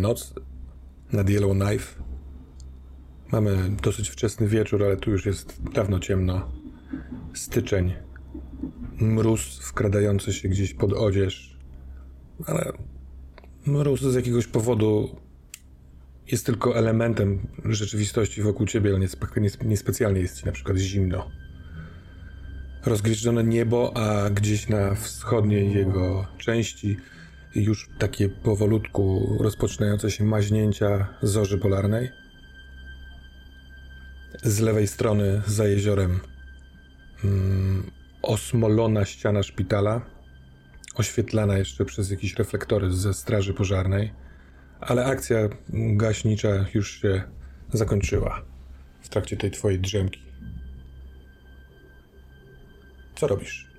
Noc nad Yellowknife. Mamy dosyć wczesny wieczór, ale tu już jest dawno ciemno. Styczeń. Mróz wkradający się gdzieś pod odzież. Ale mróz z jakiegoś powodu jest tylko elementem rzeczywistości wokół ciebie, ale niespe- nies- niespecjalnie jest ci na przykład zimno. Rozgwieżdżone niebo, a gdzieś na wschodniej jego części już takie powolutku rozpoczynające się maźnięcia zorzy polarnej. Z lewej strony za jeziorem mm, osmolona ściana szpitala, oświetlana jeszcze przez jakieś reflektory ze straży pożarnej, ale akcja gaśnicza już się zakończyła w trakcie tej twojej drzemki. Co robisz?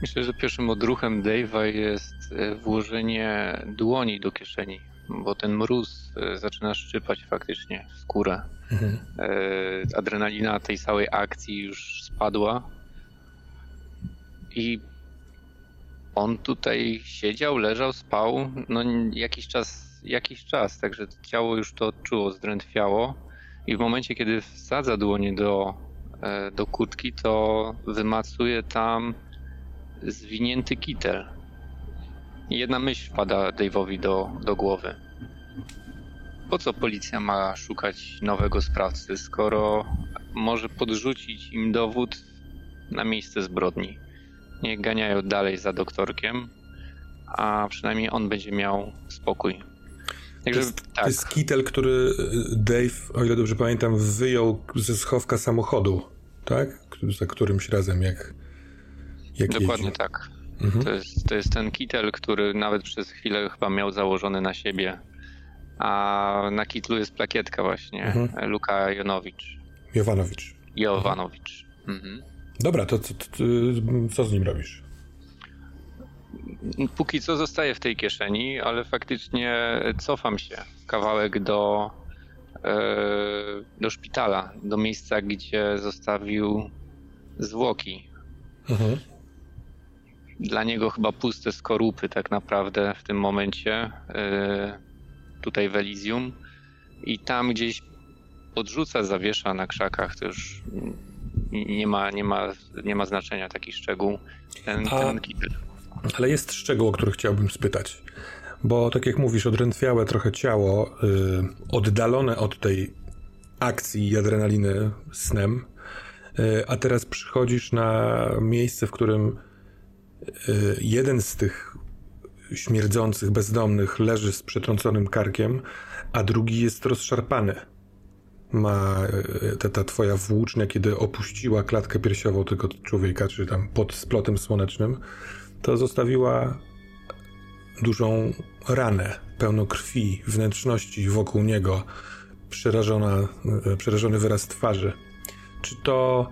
Myślę, że pierwszym odruchem Dave'a jest e, włożenie dłoni do kieszeni, bo ten mróz e, zaczyna szczypać faktycznie w skórę. Mhm. E, Adrenalina tej całej akcji już spadła i on tutaj siedział, leżał, spał, no jakiś czas, jakiś czas, także ciało już to odczuło, zdrętwiało i w momencie, kiedy wsadza dłonie do, do kurtki, to wymacuje tam zwinięty kitel. Jedna myśl wpada Dave'owi do, do głowy. Po co policja ma szukać nowego sprawcy, skoro może podrzucić im dowód na miejsce zbrodni? Niech ganiają dalej za doktorkiem, a przynajmniej on będzie miał spokój. To Także jest, to tak, jest kitel, który y, Dave, o ile dobrze pamiętam, wyjął ze schowka samochodu, tak? Za którymś razem, jak dokładnie tak. Mhm. To jest, to jest ten kitel, który nawet przez chwilę chyba miał założony na siebie. A na kitlu jest plakietka właśnie. Mhm. Luka Jonowicz. Jovanowicz. Jovanowicz. Mhm. Dobra, to, to, to, co z nim robisz? Póki co zostaję w tej kieszeni, ale faktycznie cofam się kawałek do, e, do szpitala, do miejsca, gdzie zostawił zwłoki. Mhm. Dla niego chyba puste skorupy tak naprawdę w tym momencie, e, tutaj w Elysium. I tam gdzieś podrzuca, zawiesza na krzakach, to już nie ma, nie ma, nie ma znaczenia taki szczegół. Ten, A- ten. Ale jest szczegół, o który chciałbym spytać. Bo tak jak mówisz, odrętwiałe trochę ciało, y, oddalone od tej akcji i adrenaliny snem, y, a teraz przychodzisz na miejsce, w którym y, jeden z tych śmierdzących, bezdomnych leży z przetrąconym karkiem, a drugi jest rozszarpany. Ma y, ta, ta twoja włócznia, kiedy opuściła klatkę piersiową tego człowieka, czy tam pod splotem słonecznym, to zostawiła dużą ranę, pełną krwi, wnętrzności wokół niego, przerażona, e, przerażony wyraz twarzy. Czy to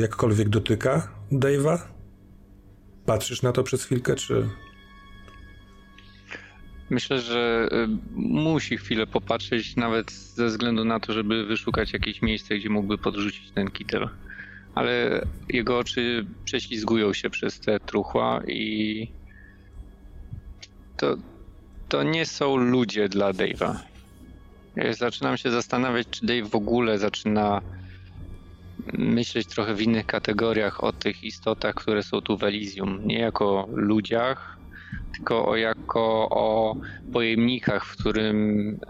jakkolwiek dotyka Dave'a? Patrzysz na to przez chwilkę, czy... Myślę, że y, musi chwilę popatrzeć, nawet ze względu na to, żeby wyszukać jakieś miejsce, gdzie mógłby podrzucić ten kitel. Ale jego oczy prześlizgują się przez te truchła i to, to nie są ludzie dla Dave'a. Zaczynam się zastanawiać, czy Dave w ogóle zaczyna myśleć trochę w innych kategoriach o tych istotach, które są tu w Elysium. Nie jako ludziach, tylko o, jako o pojemnikach, w, którym,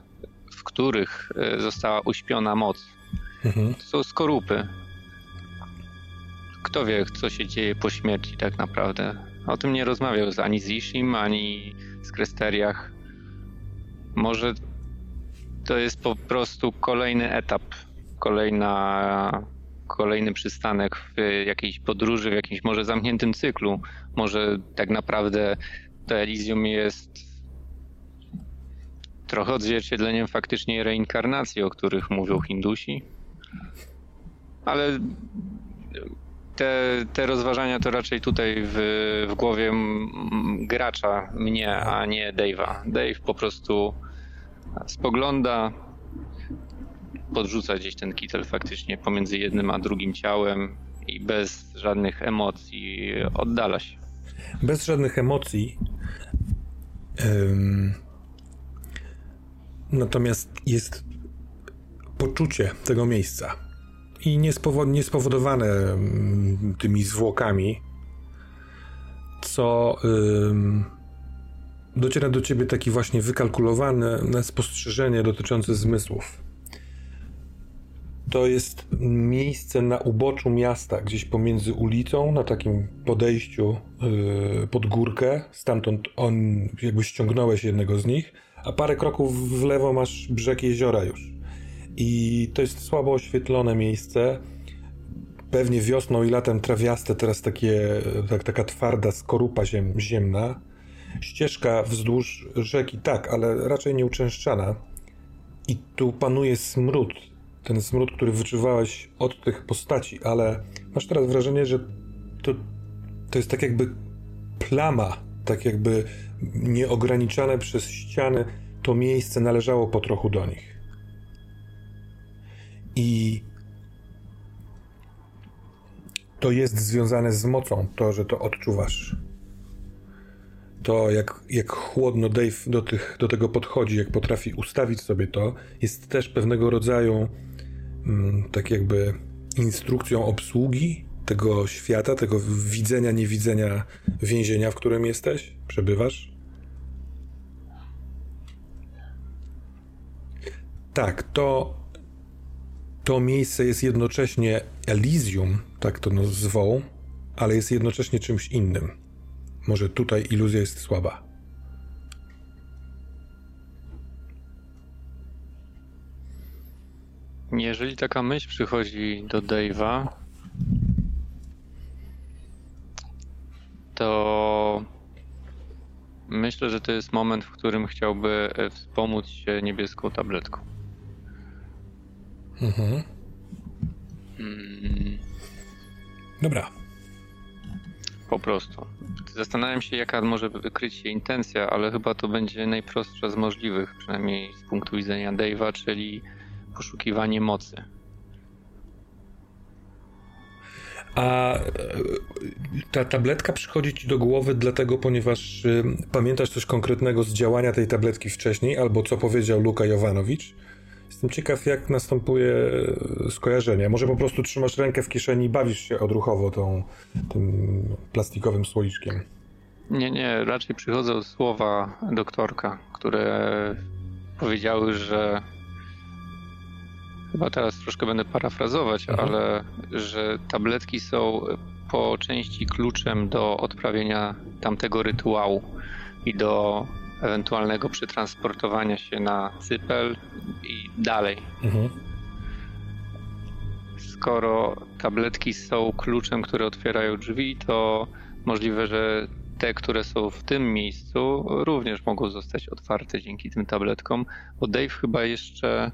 w których e, została uśpiona moc. Mhm. To są skorupy. Kto wie, co się dzieje po śmierci tak naprawdę. O tym nie rozmawiał ani z Ishim, ani z Kresteriach. Może to jest po prostu kolejny etap, kolejna, kolejny przystanek w jakiejś podróży, w jakimś może zamkniętym cyklu. Może tak naprawdę to Elysium jest trochę odzwierciedleniem faktycznie reinkarnacji, o których mówią Hindusi. Ale te, te rozważania to raczej tutaj w, w głowie gracza, mnie, a nie Dave'a. Dave po prostu spogląda, podrzuca gdzieś ten kitel faktycznie pomiędzy jednym a drugim ciałem i bez żadnych emocji oddala się. Bez żadnych emocji. Um, natomiast jest poczucie tego miejsca i niespowodowane tymi zwłokami, co um, dociera do ciebie taki właśnie wykalkulowane spostrzeżenie dotyczące zmysłów. To jest miejsce na uboczu miasta, gdzieś pomiędzy ulicą, na takim podejściu yy, pod górkę. Stamtąd on jakby ściągnąłeś jednego z nich, a parę kroków w lewo masz brzeg jeziora już. I to jest słabo oświetlone miejsce. Pewnie wiosną i latem trawiaste, teraz takie, tak, taka twarda skorupa ziem, ziemna ścieżka wzdłuż rzeki, tak, ale raczej nieuczęszczana. I tu panuje smród. Ten smród, który wyczuwałeś od tych postaci, ale masz teraz wrażenie, że to, to jest tak jakby plama, tak jakby nieograniczane przez ściany. To miejsce należało po trochu do nich. I to jest związane z mocą, to, że to odczuwasz to, jak, jak chłodno Dave do, tych, do tego podchodzi, jak potrafi ustawić sobie to, jest też pewnego rodzaju tak jakby instrukcją obsługi tego świata, tego widzenia, niewidzenia więzienia, w którym jesteś, przebywasz. Tak, to, to miejsce jest jednocześnie Elysium, tak to nazwą, ale jest jednocześnie czymś innym. Może tutaj iluzja jest słaba. Jeżeli taka myśl przychodzi do Dave'a, to myślę, że to jest moment, w którym chciałby e, wspomóc się niebieską tabletką. Mhm. Mm. Dobra. Po prostu. Zastanawiam się, jaka może wykryć się intencja, ale chyba to będzie najprostsza z możliwych, przynajmniej z punktu widzenia Dave'a, czyli poszukiwanie mocy. A e, ta tabletka przychodzi ci do głowy dlatego, ponieważ y, pamiętasz coś konkretnego z działania tej tabletki wcześniej, albo co powiedział Luka Jovanowicz? Jestem ciekaw, jak następuje e, skojarzenie. Może po prostu trzymasz rękę w kieszeni i bawisz się odruchowo tą, tym plastikowym słoiczkiem. Nie, nie, raczej przychodzą słowa doktorka, które powiedziały, że chyba teraz troszkę będę parafrazować, mhm. ale że tabletki są po części kluczem do odprawienia tamtego rytuału i do ewentualnego przetransportowania się na Cypel i dalej. Mhm. Skoro tabletki są kluczem, które otwierają drzwi, to możliwe, że te, które są w tym miejscu, również mogą zostać otwarte dzięki tym tabletkom, bo Dave chyba jeszcze.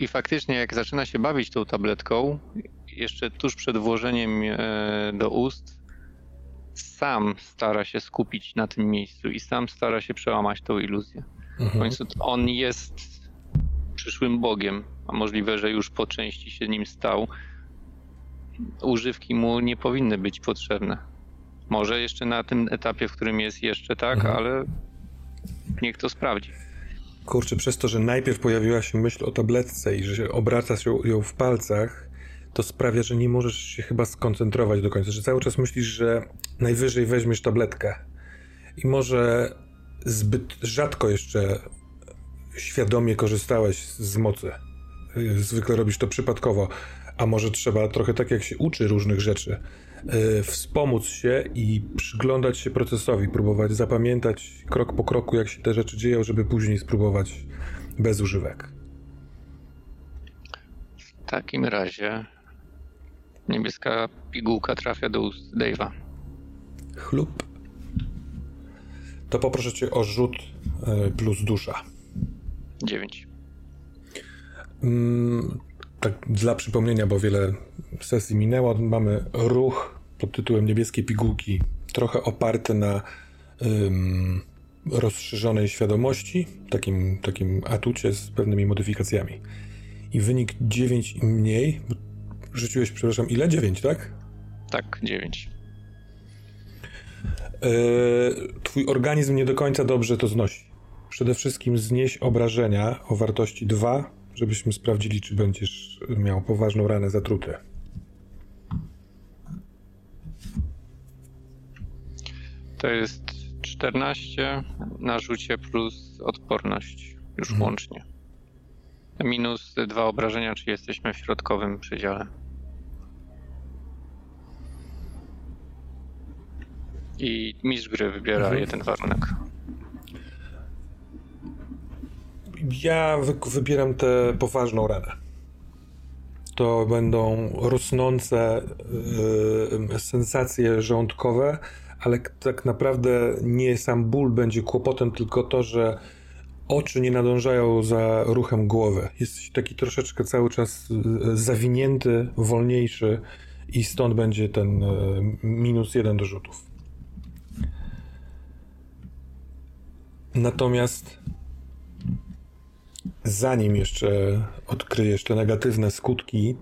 I faktycznie, jak zaczyna się bawić tą tabletką, jeszcze tuż przed włożeniem e, do ust, sam stara się skupić na tym miejscu i sam stara się przełamać tą iluzję. Mhm. W końcu on jest przyszłym Bogiem, a możliwe, że już po części się nim stał. Używki mu nie powinny być potrzebne. Może jeszcze na tym etapie, w którym jest jeszcze tak, mhm. ale niech to sprawdzi. Kurczę, przez to, że najpierw pojawiła się myśl o tabletce i że obracasz ją, ją w palcach, to sprawia, że nie możesz się chyba skoncentrować do końca, że cały czas myślisz, że najwyżej weźmiesz tabletkę. I może zbyt rzadko jeszcze świadomie korzystałeś z mocy. Zwykle robisz to przypadkowo, a może trzeba trochę tak jak się uczy różnych rzeczy, yy, wspomóc się i przyglądać się procesowi, próbować zapamiętać krok po kroku, jak się te rzeczy dzieją, żeby później spróbować bez używek. W takim razie niebieska pigułka trafia do ust Dave'a. Chlup. To poproszę cię o rzut yy, plus dusza. 9. Mm, tak dla przypomnienia, bo wiele sesji minęło, mamy ruch pod tytułem Niebieskie Pigułki, trochę oparty na rozszerzonej świadomości, takim, takim atucie z pewnymi modyfikacjami. I wynik 9 i mniej. Rzuciłeś, przepraszam, ile? 9, tak? Tak, 9. Yy, twój organizm nie do końca dobrze to znosi przede wszystkim znieść obrażenia o wartości 2, żebyśmy sprawdzili, czy będziesz miał poważną ranę zatrute. To jest 14 na rzucie plus odporność już mhm. łącznie. Minus dwa obrażenia, czy jesteśmy w środkowym przedziale. I mistrz gry wybiera mhm. jeden warunek. Ja wy wybieram tę poważną ranę. To będą rosnące yy, sensacje żołądkowe, ale tak naprawdę nie sam ból będzie kłopotem, tylko to, że oczy nie nadążają za ruchem głowy. Jesteś taki troszeczkę cały czas zawinięty, wolniejszy i stąd będzie ten minus jeden do rzutów. Natomiast zanim jeszcze odkryjesz te negatywne skutki,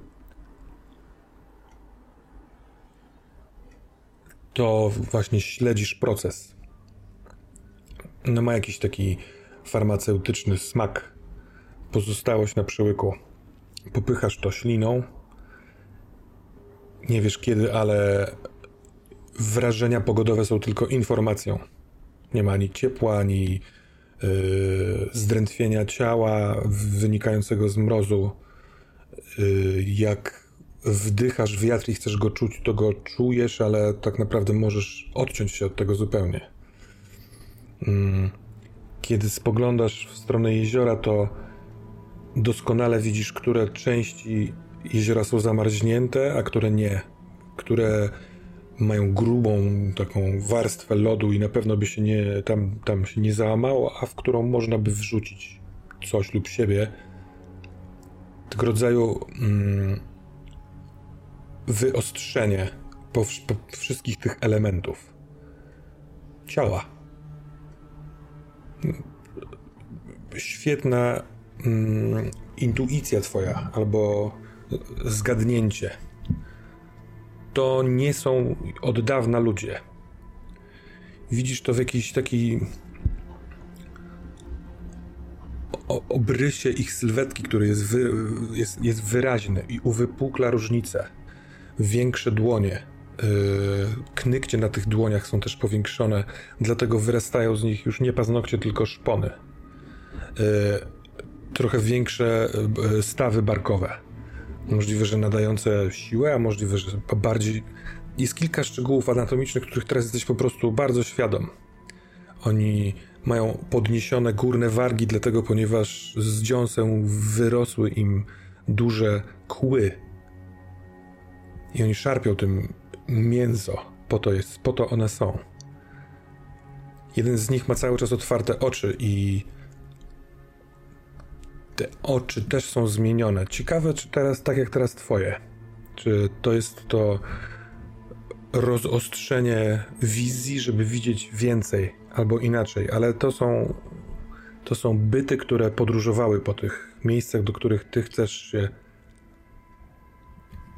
to właśnie śledzisz proces. No ma jakiś taki farmaceutyczny smak. Pozostałość na przełyku. Popychasz to śliną. Nie wiesz kiedy, ale wrażenia pogodowe są tylko informacją. Nie ma ani ciepła, ani zdrętwienia ciała wynikającego z mrozu. Y, jak wdychasz wiatr i chcesz go czuć, to go czujesz, ale tak naprawdę możesz odciąć się od tego zupełnie. Mm, kiedy spoglądasz w stronę jeziora, to doskonale widzisz, które części jeziora są zamarznięte, a które nie. Które mają grubą taką warstwę lodu i na pewno by się nie, tam, tam się nie załamało, a w którą można by wrzucić coś lub siebie. Tego rodzaju mm, wyostrzenie po, po wszystkich tych elementów ciała. Świetna mm, intuicja twoja albo zgadnięcie to nie są od dawna ludzie. Widzisz to w jakiejś takiej obrysie ich sylwetki, który jest, wy, jest, jest wyraźny i uwypukla różnice. Większe dłonie. Yy, knykcie na tych dłoniach są też powiększone, dlatego wyrastają z nich już nie paznokcie, tylko szpony. Yy, trochę większe yy, stawy barkowe Możliwe, że nadające siłę, a możliwe, że bardziej. Jest kilka szczegółów anatomicznych, których teraz jesteś po prostu bardzo świadom. Oni mają podniesione górne wargi, dlatego ponieważ z dziąsę wyrosły im duże kły. I oni szarpią tym mięso. Po to, jest, po to one są. Jeden z nich ma cały czas otwarte oczy i te oczy też są zmienione. Ciekawe, czy teraz tak jak teraz twoje. Czy to jest to rozostrzenie wizji, żeby widzieć więcej, albo inaczej, ale to są, to są byty, które podróżowały po tych miejscach, do których ty chcesz się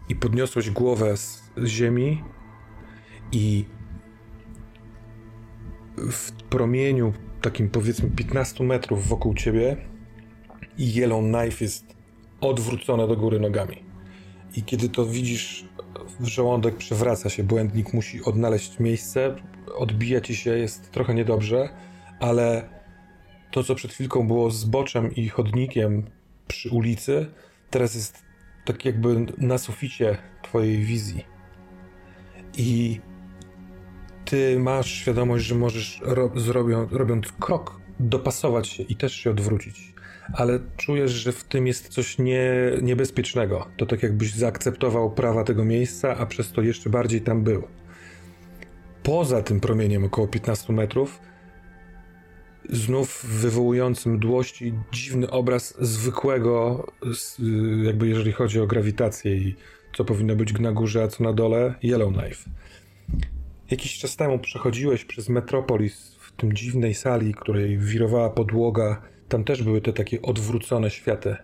i podniosłeś głowę z ziemi i w promieniu takim powiedzmy 15 metrów wokół ciebie Yellow Knife jest odwrócone do góry nogami. I kiedy to widzisz, żołądek przewraca się, błędnik musi odnaleźć miejsce, odbija ci się, jest trochę niedobrze, ale to, co przed chwilką było zboczem i chodnikiem przy ulicy, teraz jest tak jakby na suficie twojej wizji. I ty masz świadomość, że możesz ro zrobią, robiąc krok dopasować się i też się odwrócić. Ale czujesz, że w tym jest coś nie, niebezpiecznego. To tak jakbyś zaakceptował prawa tego miejsca, a przez to jeszcze bardziej tam był. Poza tym promieniem około 15 metrów znów wywołujący mdłości dziwny obraz zwykłego, jakby jeżeli chodzi o grawitację i co powinno być na górze, a co na dole, Yellowknife. Jakiś czas temu przechodziłeś przez Metropolis w tym dziwnej sali, której wirowała podłoga. Tam też były te takie odwrócone światy.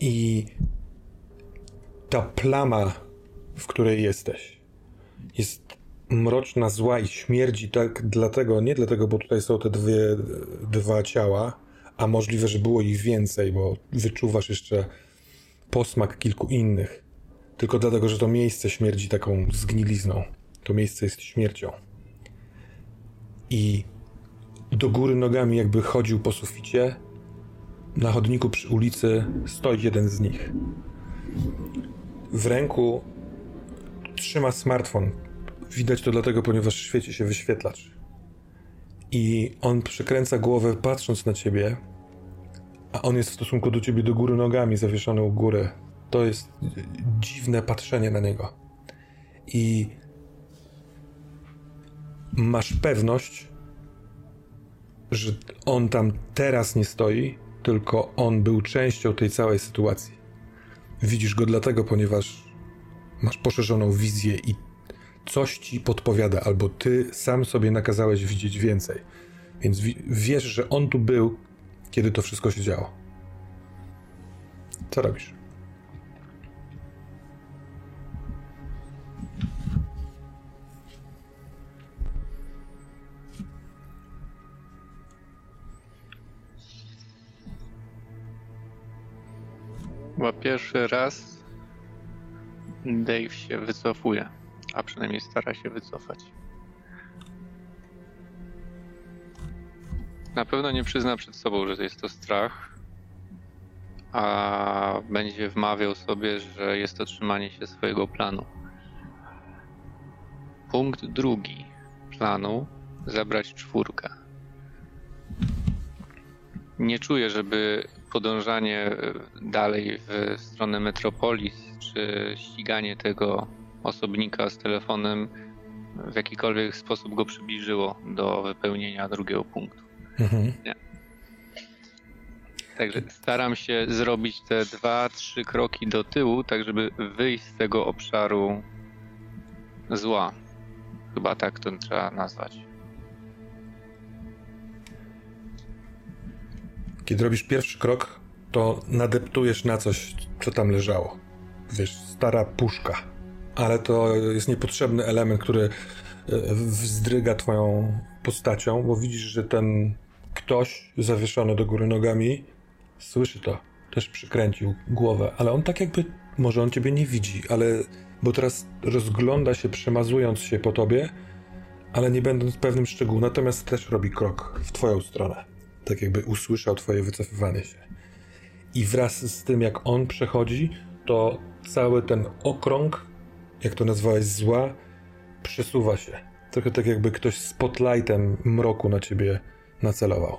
I ta plama, w której jesteś, jest mroczna, zła i śmierdzi tak dlatego, nie dlatego, bo tutaj są te dwie, dwa ciała, a możliwe, że było ich więcej, bo wyczuwasz jeszcze posmak kilku innych. Tylko dlatego, że to miejsce śmierdzi taką zgnilizną. To miejsce jest śmiercią. I do góry nogami, jakby chodził po suficie, na chodniku przy ulicy stoi jeden z nich. W ręku trzyma smartfon, Widać to dlatego, ponieważ świeci się wyświetlacz. I on przekręca głowę patrząc na ciebie, a on jest w stosunku do ciebie do góry nogami zawieszony u góry. To jest dziwne patrzenie na niego. I masz pewność, że on tam teraz nie stoi, tylko on był częścią tej całej sytuacji. Widzisz go dlatego, ponieważ masz poszerzoną wizję i coś ci podpowiada, albo ty sam sobie nakazałeś widzieć więcej. Więc wiesz, że on tu był, kiedy to wszystko się działo. Co robisz? Chyba pierwszy raz Dave się wycofuje a przynajmniej stara się wycofać. Na pewno nie przyzna przed sobą, że jest to strach, a będzie wmawiał sobie, że jest to trzymanie się swojego planu. Punkt drugi planu zabrać czwórkę. Nie czuję, żeby podążanie dalej w stronę Metropolis, czy ściganie tego osobnika z telefonem w jakikolwiek sposób go przybliżyło do wypełnienia drugiego punktu. Mhm. Także staram się zrobić te dwa, trzy kroki do tyłu, tak żeby wyjść z tego obszaru zła. Chyba tak to trzeba nazwać. Kiedy robisz pierwszy krok, to nadeptujesz na coś, co tam leżało. Wiesz, stara puszka ale to jest niepotrzebny element, który e, wzdryga twoją postacią, bo widzisz, że ten ktoś zawieszony do góry nogami słyszy to. Też przykręcił głowę, ale on tak jakby, może on ciebie nie widzi, ale, bo teraz rozgląda się, przemazując się po tobie, ale nie będąc pewnym szczegółu, natomiast też robi krok w twoją stronę. Tak jakby usłyszał twoje wycofywanie się. I wraz z tym, jak on przechodzi, to cały ten okrąg jak to nazwałeś, zła, przesuwa się. Trochę tak jakby ktoś spotlightem mroku na ciebie nacelował.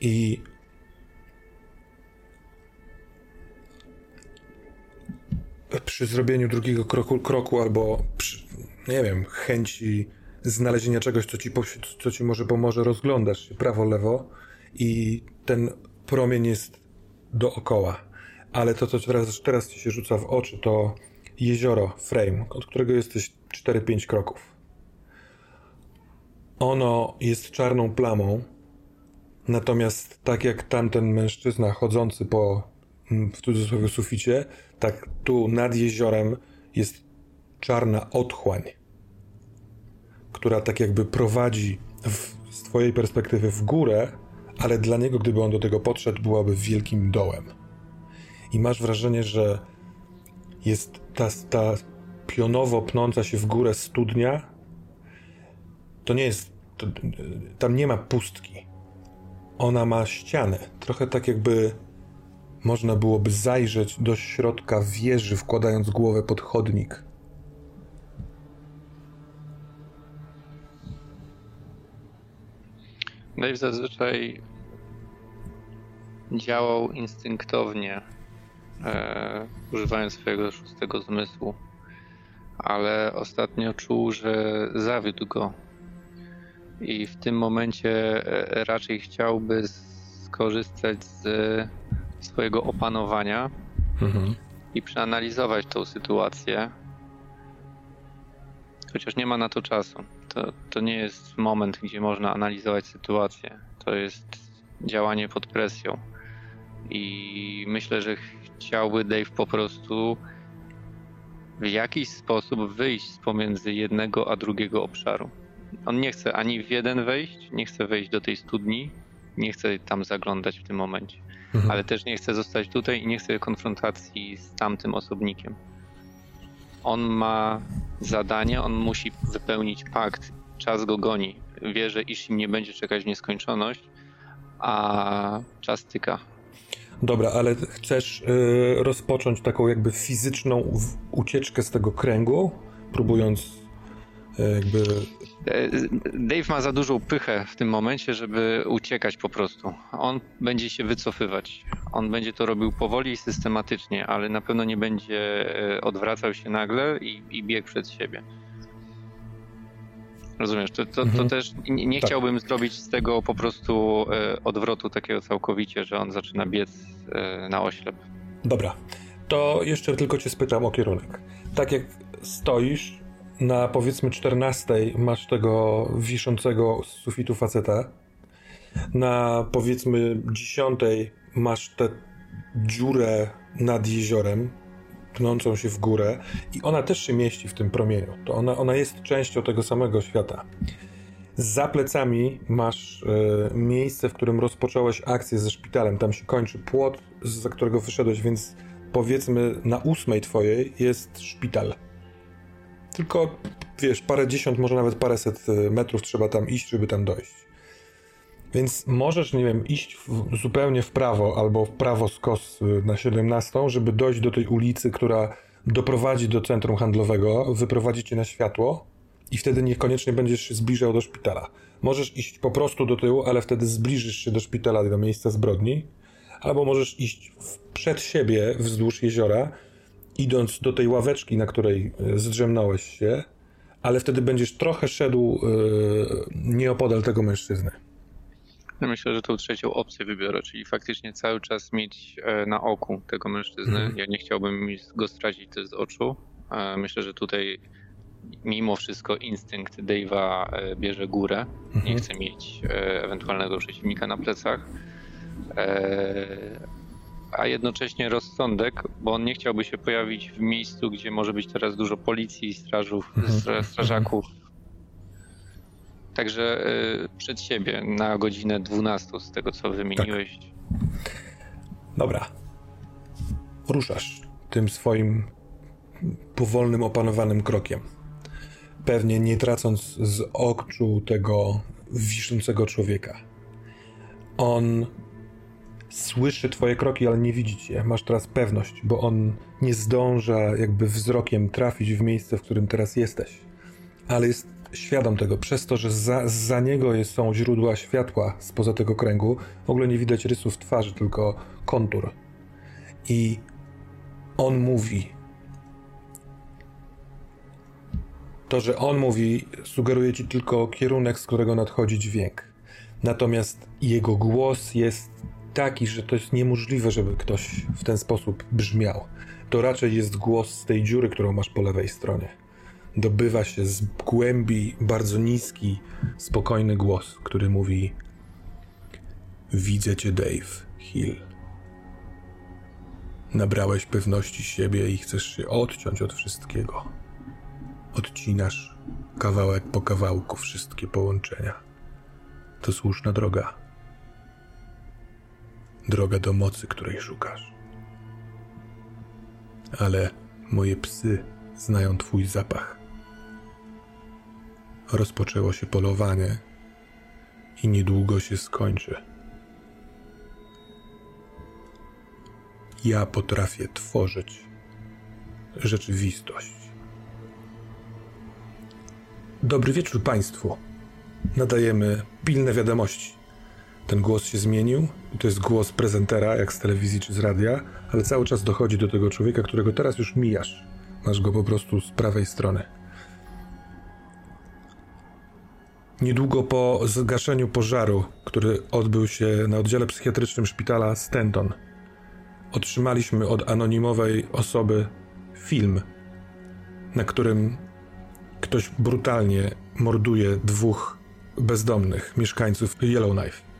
I przy zrobieniu drugiego kroku, kroku albo przy, nie wiem, chęci znalezienia czegoś, co ci, co ci może pomoże, rozglądasz się prawo, lewo i ten promień jest dookoła. Ale to, co teraz, teraz ci się rzuca w oczy, to jezioro Frame, od którego jesteś 4-5 kroków. Ono jest czarną plamą, natomiast tak jak tamten mężczyzna chodzący po mm, w cudzysłowie suficie, tak tu nad jeziorem jest czarna otchłań, która tak jakby prowadzi w, z twojej perspektywy w górę, ale dla niego, gdyby on do tego podszedł, byłaby wielkim dołem. I masz wrażenie, że jest ta, ta pionowo pnąca się w górę studnia. To nie jest. To, tam nie ma pustki. Ona ma ścianę. Trochę tak, jakby można byłoby zajrzeć do środka wieży, wkładając głowę pod chodnik. Dave zazwyczaj działał instynktownie, e, używając swojego szóstego zmysłu, ale ostatnio czuł, że zawiódł go. I w tym momencie e, raczej chciałby skorzystać z swojego opanowania mhm. i przeanalizować tą sytuację. Chociaż nie ma na to czasu. To, to nie jest moment, gdzie można analizować sytuację. To jest działanie pod presją. I myślę, że chciałby Dave po prostu w jakiś sposób wyjść z pomiędzy jednego a drugiego obszaru. On nie chce ani w jeden wejść, nie chce wejść do tej studni, nie chce tam zaglądać w tym momencie, mhm. ale też nie chce zostać tutaj i nie chce konfrontacji z tamtym osobnikiem. On ma zadanie, on musi wypełnić pakt. Czas go goni. Wie, że Ishim nie będzie czekać w nieskończoność, a czas tyka. Dobra, ale chcesz y, rozpocząć taką jakby fizyczną ucieczkę z tego kręgu, próbując jakby... E, Dave ma za dużą pychę w tym momencie, żeby uciekać po prostu. On będzie się wycofywać. On będzie to robił powoli i systematycznie, ale na pewno nie będzie e, odwracał się nagle i, i biegł przed siebie. Rozumiesz, to, to, mhm. to też nie, nie tak. chciałbym zrobić z tego po prostu e, odwrotu takiego całkowicie, że on zaczyna biec e, na oślep. Dobra, to jeszcze tylko cię spytam o kierunek. Tak jak stoisz na powiedzmy 14 masz tego wiszącego z sufitu faceta, na powiedzmy 10 masz tę dziurę nad jeziorem, pnącą się w górę i ona też się mieści w tym promieniu. To ona, ona jest częścią tego samego świata. Za plecami masz y, miejsce, w którym rozpocząłeś akcję ze szpitalem. Tam się kończy płot, za którego wyszedłeś, więc powiedzmy na ósmej twojej jest szpital. Tylko, wiesz, parę dziesiąt, może nawet paręset e, metrów trzeba tam iść, żeby tam dojść. Więc możesz, nie wiem, iść w, zupełnie w prawo albo w prawo skos y, na 17, żeby dojść do tej ulicy, która doprowadzi do centrum handlowego, wyprowadzi cię na światło i wtedy niekoniecznie będziesz się zbliżał do szpitala. Możesz iść po prostu do tyłu, ale wtedy zbliżysz się do szpitala, do miejsca zbrodni, albo możesz iść przed siebie wzdłuż jeziora, idąc do tej ławeczki, na której y, zdrzemnąłeś się, ale wtedy będziesz trochę szedł yy, nieopodal tego mężczyzny. Myślę, że tą trzecią opcję wybiorę, czyli faktycznie cały czas mieć e, na oku tego mężczyznę. Mhm. Ja nie chciałbym go stracić z oczu. E, myślę, że tutaj mimo wszystko instynkt Dave'a e, bierze górę. Nie mhm. chce mieć ewentualnego przeciwnika na plecach. A jednocześnie rozsądek, bo on nie chciałby się pojawić w miejscu, gdzie może być teraz dużo policji, strażów, mhm. strażaków, Także y, przed siebie na godzinę 12 z tego, co wymieniłeś. Tak. Dobra. Ruszasz tym swoim powolnym, opanowanym krokiem. Pewnie nie tracąc z oczu tego wiszącego człowieka. On słyszy twoje kroki, ale nie widzi cię. Masz teraz pewność, bo on nie zdąża jakby wzrokiem trafić w miejsce, w którym teraz jesteś. Ale jest świadom tego, przez to, że za, za niego są źródła światła spoza tego kręgu, w ogóle nie widać rysów twarzy, tylko kontur. I on mówi. To, że on mówi, sugeruje ci tylko kierunek, z którego nadchodzi dźwięk. Natomiast jego głos jest taki, że to jest niemożliwe, żeby ktoś w ten sposób brzmiał. To raczej jest głos z tej dziury, którą masz po lewej stronie. Dobywa się z głębi bardzo niski, spokojny głos, który mówi: Widzę cię, Dave Hill. Nabrałeś pewności siebie i chcesz się odciąć od wszystkiego. Odcinasz kawałek po kawałku wszystkie połączenia. To słuszna droga. Droga do mocy, której szukasz. Ale moje psy znają twój zapach. Rozpoczęło się polowanie i niedługo się skończy. Ja potrafię tworzyć rzeczywistość. Dobry wieczór Państwu. Nadajemy pilne wiadomości. Ten głos się zmienił. To jest głos prezentera, jak z telewizji czy z radia, ale cały czas dochodzi do tego człowieka, którego teraz już mijasz. Masz go po prostu z prawej strony. Niedługo po zgaszeniu pożaru, który odbył się na oddziale psychiatrycznym szpitala Stenton, otrzymaliśmy od anonimowej osoby film, na którym ktoś brutalnie morduje dwóch bezdomnych mieszkańców Yellowknife.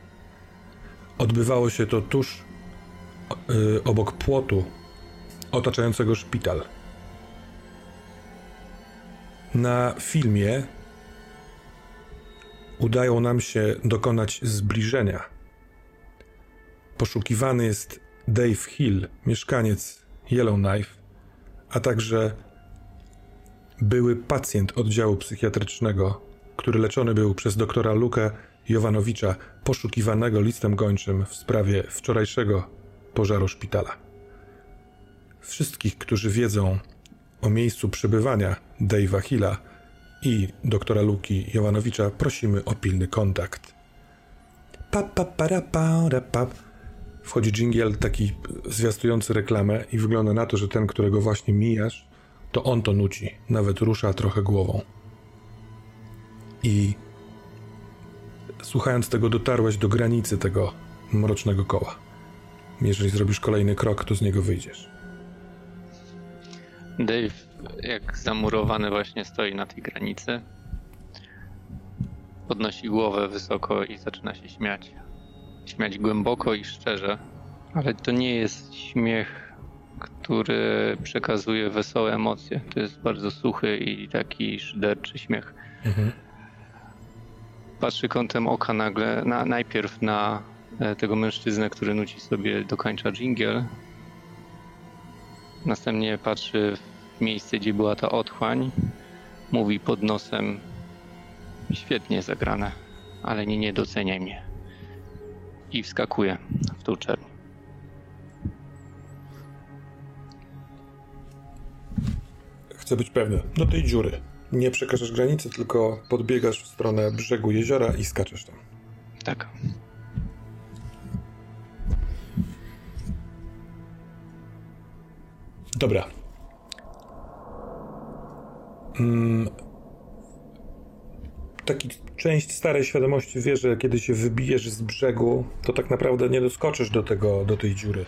Odbywało się to tuż yy, obok płotu otaczającego szpital. Na filmie udało nam się dokonać zbliżenia. Poszukiwany jest Dave Hill, mieszkaniec Yellowknife, a także były pacjent oddziału psychiatrycznego, który leczony był przez doktora Lukę Jowanowicza, poszukiwanego listem gończym w sprawie wczorajszego pożaru szpitala. Wszystkich, którzy wiedzą o miejscu przebywania Dave'a Hilla i doktora Luki Jowanowicza, prosimy o pilny kontakt. Pa, pa, para, para, pa. Wchodzi dżingiel taki zwiastujący reklamę i wygląda na to, że ten, którego właśnie mijasz, to on to nuci, nawet rusza trochę głową. I słuchając tego, dotarłeś do granicy tego mrocznego koła. Jeżeli zrobisz kolejny krok, to z niego wyjdziesz. Dave, jak zamurowany, właśnie stoi na tej granicy. Podnosi głowę wysoko i zaczyna się śmiać. Śmiać głęboko i szczerze, ale to nie jest śmiech który przekazuje wesołe emocje. To jest bardzo suchy i taki szyderczy śmiech. Mhm. Patrzy kątem oka nagle, na, najpierw na e, tego mężczyznę, który nuci sobie do końca dżingiel. Następnie patrzy w miejsce, gdzie była ta otchłań. Mówi pod nosem świetnie zagrane, ale nie, nie doceniaj mnie. I wskakuje w tą czerń. Chcę być pewny. Do tej dziury. Nie przekraczasz granicy, tylko podbiegasz w stronę brzegu jeziora i skaczesz tam. Tak. Dobra. Mm. Taki część starej świadomości wie, że kiedy się wybijesz z brzegu, to tak naprawdę nie doskoczysz do tego, do tej dziury.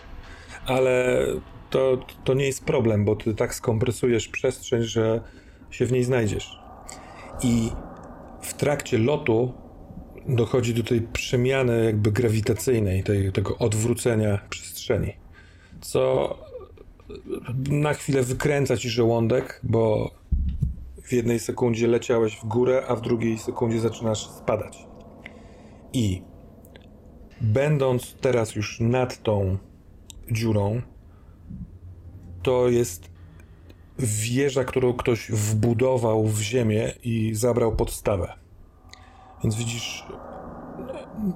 Ale to, to nie jest problem, bo ty tak skompresujesz przestrzeń, że się w niej znajdziesz. I w trakcie lotu dochodzi do tej przemiany jakby grawitacyjnej, tej, tego odwrócenia przestrzeni, co na chwilę wykręca ci żołądek, bo w jednej sekundzie leciałeś w górę, a w drugiej sekundzie zaczynasz spadać. I będąc teraz już nad tą dziurą, to jest wieża, którą ktoś wbudował w ziemię i zabrał podstawę. Więc widzisz,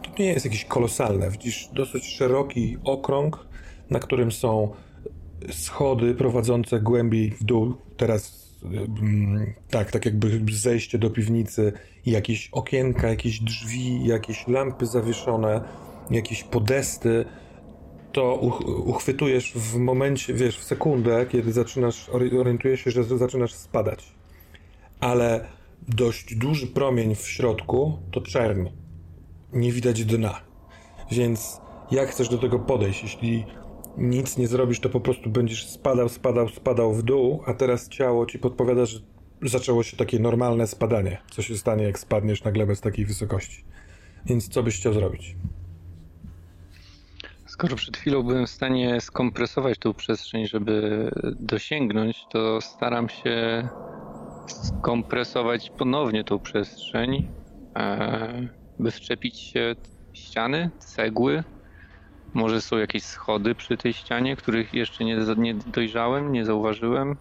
to nie jest jakieś kolosalne. Widzisz dosyć szeroki okrąg, na którym są schody prowadzące głębiej w dół. Teraz mm, tak, tak jakby zejście do piwnicy, jakieś okienka, jakieś drzwi, jakieś lampy zawieszone, jakieś podesty to uchwytujesz w momencie, wiesz, w sekundę, kiedy zaczynasz, orientujesz się, że zaczynasz spadać. Ale dość duży promień w środku to czerń. Nie widać dna. Więc Jak chcesz do tego podejść? Jeśli nic nie zrobisz, to po prostu będziesz spadał, spadał, spadał w dół, a teraz ciało ci podpowiada, że zaczęło się takie normalne spadanie. Co się stanie, jak spadniesz na glebę z takiej wysokości? Więc co byś chciał zrobić? Skoro przed chwilą byłem w stanie skompresować tą przestrzeń, żeby dosięgnąć, to staram się skompresować ponownie tą przestrzeń, e, by wczepić się ściany, cegły. Może są jakieś schody przy tej ścianie, których jeszcze nie, nie dojrzałem, nie zauważyłem.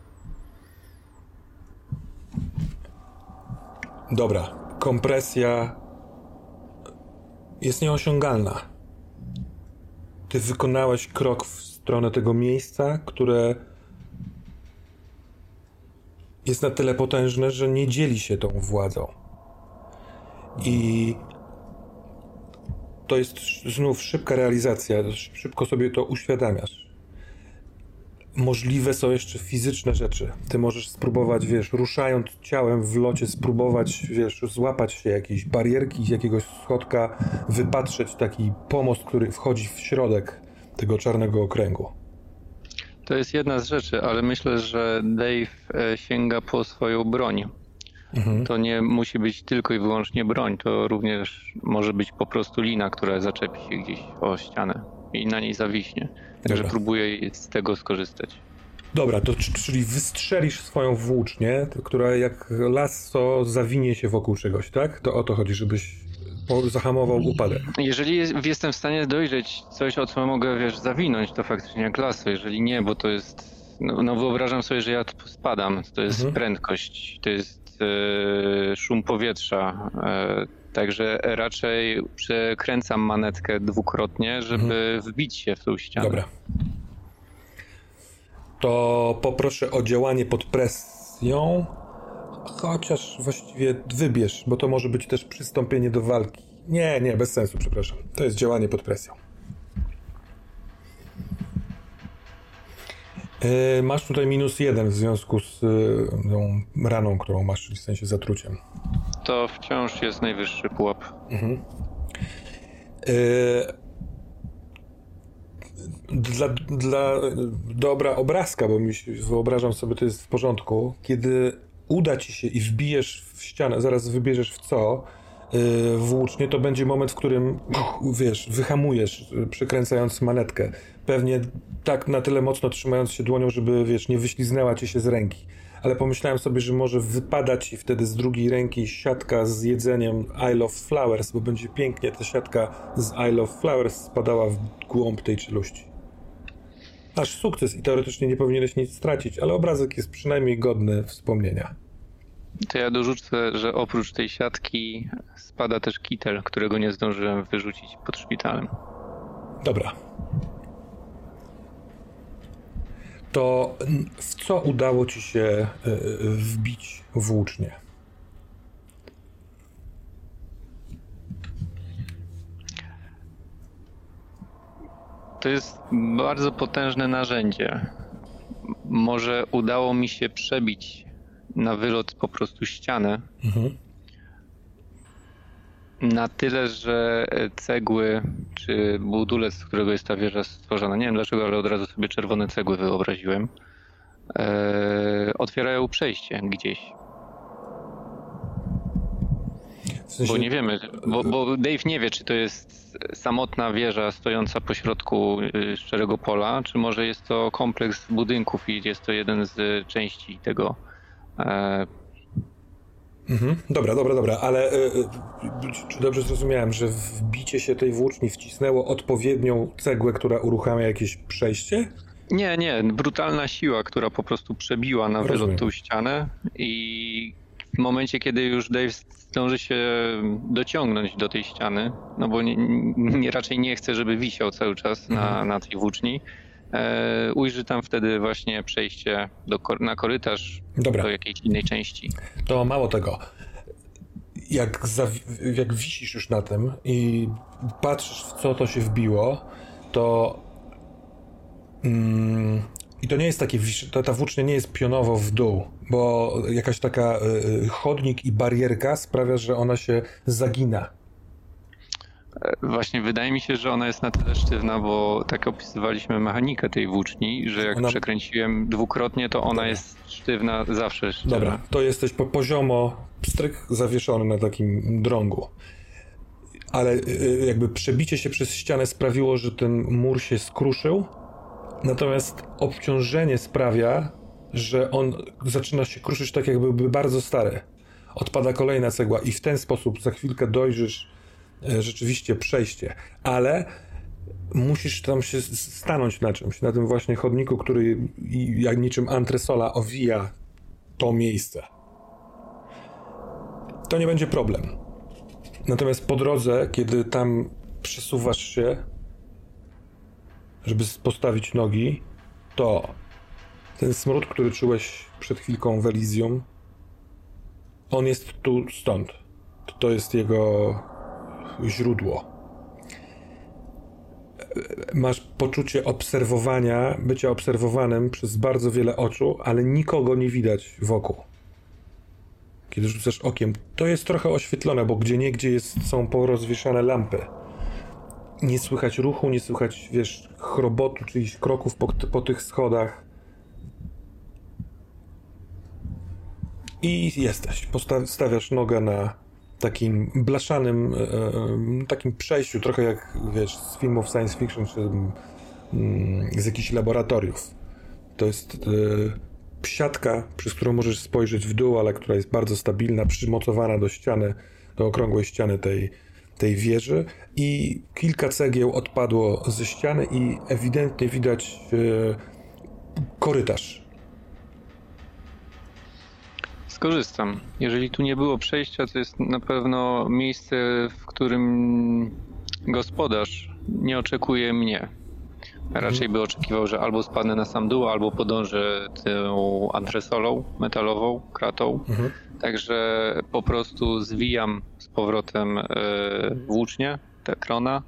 Dobra, kompresja jest nieosiągalna. Ty wykonałeś krok w stronę tego miejsca, które jest na tyle potężne, że nie dzieli się tą władzą. I to jest znów szybka realizacja, szybko sobie to uświadamiasz. Możliwe są jeszcze fizyczne rzeczy. Ty możesz spróbować, wiesz, ruszając ciałem w locie, spróbować, wiesz, złapać się jakiejś barierki, jakiegoś schodka, wypatrzeć taki pomost, który wchodzi w środek tego czarnego okręgu. To jest jedna z rzeczy, ale myślę, że Dave e, sięga po swoją broń. Mhm. To nie musi być tylko i wyłącznie broń, to również może być po prostu lina, która zaczepi się gdzieś o ścianę i na niej zawiśnie. Także próbuję z tego skorzystać. Dobra, to czyli wystrzelisz swoją włócznię, która jak lasso zawinie się wokół czegoś, tak? To o to chodzi, żebyś zahamował upadek. Jeżeli jestem w stanie dojrzeć coś, o co mogę, wiesz, zawinąć, to faktycznie jak lasso. Jeżeli nie, bo to jest... No, no wyobrażam sobie, że ja spadam. To jest mhm. prędkość, to jest e, szum powietrza. E, także raczej przekręcam manetkę dwukrotnie, żeby mhm. wbić się w tą ścianę. Dobra. To poproszę o działanie pod presją. Chociaż właściwie wybierz, bo to może być też przystąpienie do walki. Nie, nie, bez sensu, przepraszam. To jest działanie pod presją. Masz tutaj minus jeden w związku z yy, tą raną, którą masz, czyli w sensie zatruciem. To wciąż jest najwyższy pułap. Mhm. Yy, dla, dla dobra obrazka, bo mi wyobrażam sobie, to jest w porządku, kiedy uda ci się i wbijesz w ścianę, zaraz wybierzesz w co, włócznie, to będzie moment, w którym, wiesz, wyhamujesz, przykręcając manetkę. Pewnie tak na tyle mocno trzymając się dłonią, żeby, wiesz, nie wyśliznęła ci się z ręki. Ale pomyślałem sobie, że może wypada ci wtedy z drugiej ręki siatka z jedzeniem I Love Flowers, bo będzie pięknie ta siatka z I Love Flowers spadała w głąb tej czeluści. Masz sukces i teoretycznie nie powinieneś nic stracić, ale obrazek jest przynajmniej godny wspomnienia. To ja dorzucę, że oprócz tej siatki spada też kitel, którego nie zdążyłem wyrzucić pod szpitalem. Dobra. To w co udało ci się e, wbić włócznie? To jest bardzo potężne narzędzie. Może udało mi się przebić na wylot po prostu ścianę. Mhm. Na tyle, że cegły, czy budulec, z którego jest ta wieża stworzona, nie wiem dlaczego, ale od razu sobie czerwone cegły wyobraziłem, e, otwierają przejście gdzieś. W sensie... Bo nie wiemy, bo, bo, Dave nie wie, czy to jest samotna wieża stojąca pośrodku y, szczerego pola, czy może jest to kompleks budynków i jest to jeden z części tego E, mhm. Dobra, dobra, dobra, ale y, y, czy dobrze zrozumiałem, że wbicie się tej włóczni wcisnęło odpowiednią cegłę, która uruchamia jakieś przejście? Nie, nie, brutalna siła, która po prostu przebiła na Rozumiem. wylot tą ścianę i w momencie, kiedy już Dave zdąży się dociągnąć do tej ściany, no bo nie, nie raczej nie chce, żeby wisiał cały czas na, mhm. na tej włóczni, ujrzy tam wtedy właśnie przejście do, na korytarz Dobra. do jakiejś innej części. To mało tego. Jak, jak wisisz już na tym i patrzysz w co to się wbiło, to mm, i to nie jest takie, to ta włócznia nie jest pionowo w dół, bo jakaś taka y, y chodnik i barierka sprawia, że ona się zagina. Właśnie wydaje mi się, że ona jest na tyle sztywna, bo tak opisywaliśmy mechanikę tej włóczni, że jak ona... przekręciłem dwukrotnie, to ona jest sztywna zawsze. Sztywna. Dobra, to jesteś po poziomo pstryk zawieszony na takim drągu. Ale y, y, jakby przebicie się przez ścianę sprawiło, że ten mur się skruszył, natomiast obciążenie sprawia, że on zaczyna się kruszyć tak, jakby był bardzo stary. Odpada kolejna cegła i w ten sposób za chwilkę dojrzysz rzeczywiście przejście, ale musisz tam się stanąć na czymś, na tym właśnie chodniku, który jak niczym antresola owija to miejsce. To nie będzie problem. Natomiast po drodze, kiedy tam przesuwasz się, żeby postawić nogi, to ten smród, który czułeś przed chwilką w Elysium, on jest tu stąd. To jest jego źródło. Masz poczucie obserwowania, bycia obserwowanym przez bardzo wiele oczu, ale nikogo nie widać wokół. Kiedy rzucasz okiem, to jest trochę oświetlone, bo gdzie niegdzie jest, są porozwieszane lampy. Nie słychać ruchu, nie słychać, wiesz, chrobotu, czyjś kroków po, po tych schodach. I jesteś. Postawiasz nogę na, takim blaszanym, e, e, takim przejściu, trochę jak wiesz, z filmów science fiction czy mm, z jakichś laboratoriów. To jest e, siatka, przez którą możesz spojrzeć w dół, ale która jest bardzo stabilna, przymocowana do ściany, do okrągłej ściany tej, tej wieży i kilka cegieł odpadło ze ściany i ewidentnie widać korytarz skorzystam. Jeżeli tu nie było przejścia, to jest na pewno miejsce, w którym gospodarz nie oczekuje mnie. Raczej by oczekiwał, że albo spadnę na sam dół, albo podążę tą antresolą metalową, kratą. Mhm. Także po prostu zwijam z powrotem e, włócznie, te krona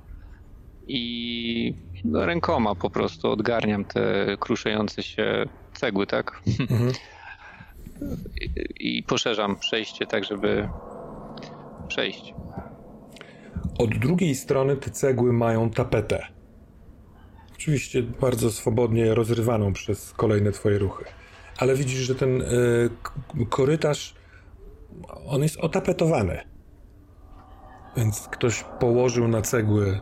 i rękoma po prostu odgarniam te kruszejące się cegły, tak? Mhm i poszerzam przejście tak, żeby przejść. Od drugiej strony te cegły mają tapetę. Oczywiście bardzo swobodnie rozrywaną przez kolejne twoje ruchy. Ale widzisz, że ten y, korytarz on jest otapetowany. Więc ktoś położył na cegły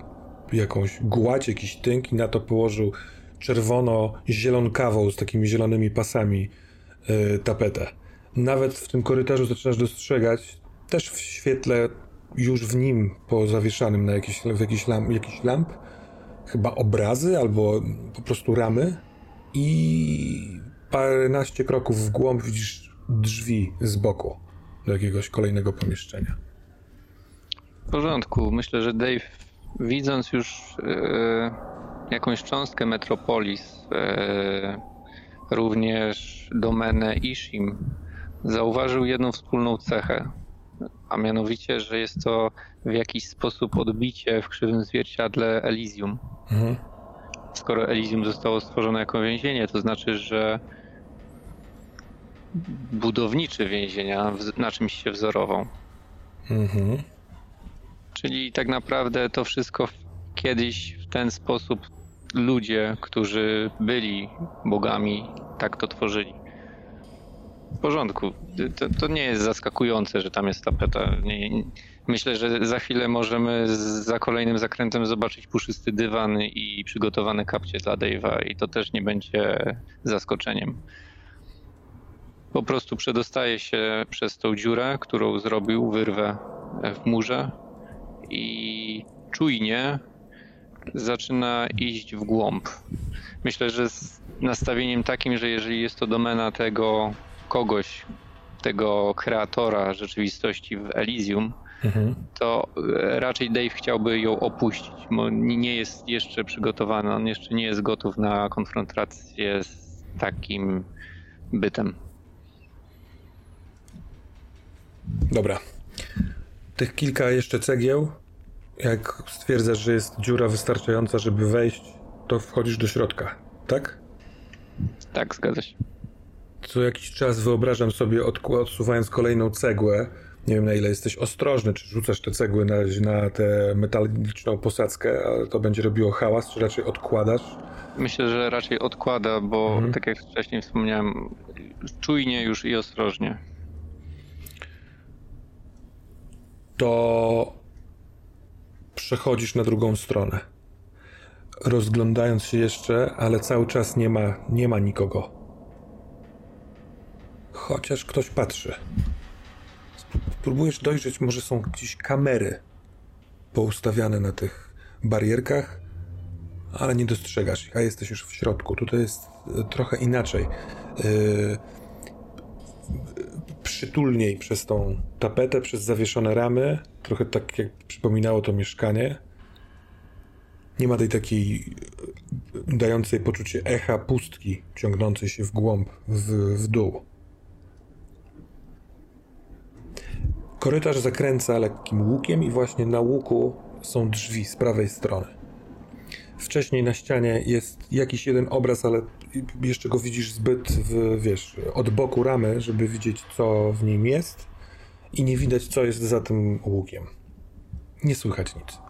jakąś gładź, jakiś tynk i na to położył czerwono-zielonkawą z takimi zielonymi pasami tapetę. Nawet w tym korytarzu zaczynasz dostrzegać, też w świetle już w nim pozawieszanym na jakiś, w jakiś, lamp, jakiś lamp, chyba obrazy albo po prostu ramy i paręnaście kroków w głąb widzisz drzwi z boku do jakiegoś kolejnego pomieszczenia. W porządku. Myślę, że Dave widząc już yy, jakąś cząstkę Metropolis yy, również domenę Ishim, zauważył jedną wspólną cechę, a mianowicie, że jest to w jakiś sposób odbicie w krzywym zwierciadle Elysium. Mhm. Skoro Elysium zostało stworzone jako więzienie, to znaczy, że budowniczy więzienia na czymś się wzorował. Mhm. Czyli tak naprawdę to wszystko kiedyś w ten sposób ludzie, którzy byli bogami, tak to tworzyli. W porządku. To, to nie jest zaskakujące, że tam jest tapeta. Nie, myślę, że za chwilę możemy za kolejnym zakrętem zobaczyć puszysty dywan i przygotowane kapcie dla Dave'a i to też nie będzie zaskoczeniem. Po prostu przedostaje się przez tą dziurę, którą zrobił, wyrwę w murze i czujnie zaczyna iść w głąb. Myślę, że z nastawieniem takim, że jeżeli jest to domena tego kogoś, tego kreatora rzeczywistości w Elysium, mhm. to e, raczej Dave chciałby ją opuścić, bo nie jest jeszcze przygotowany, on jeszcze nie jest gotów na konfrontację z takim bytem. Dobra. Tych kilka jeszcze cegieł jak stwierdzasz, że jest dziura wystarczająca, żeby wejść, to wchodzisz do środka, tak? Tak, zgadza się. Co jakiś czas wyobrażam sobie, odsuwając kolejną cegłę, Nie wiem na ile jesteś ostrożny, czy rzucasz te cegły na, na tę metaliczną posadzkę, ale to będzie robiło hałas, czy raczej odkładasz? Myślę, że raczej odkłada, bo mhm. tak jak wcześniej wspomniałem, czujnie już i ostrożnie. To przechodzisz na drugą stronę. Rozglądając się jeszcze, ale cały czas nie ma, nie ma nikogo. Chociaż ktoś patrzy. Próbujesz dojrzeć, może są gdzieś kamery poustawiane na tych barierkach, ale nie dostrzegasz ich, a jesteś już w środku. Tutaj jest e, trochę inaczej. Yy, przytulniej przez tą tapetę, przez zawieszone ramy, trochę tak jak przypominało to mieszkanie. Nie ma tej takiej e, dającej poczucie echa pustki, ciągnącej się w głąb, w, w dół. Korytarz zakręca lekkim łukiem i właśnie na łuku są drzwi z prawej strony. Wcześniej na ścianie jest jakiś jeden obraz, ale jeszcze go widzisz zbyt, w, wiesz, od boku ramy, żeby widzieć, co w nim jest i nie widać, co jest za tym łukiem. Nie słychać nic.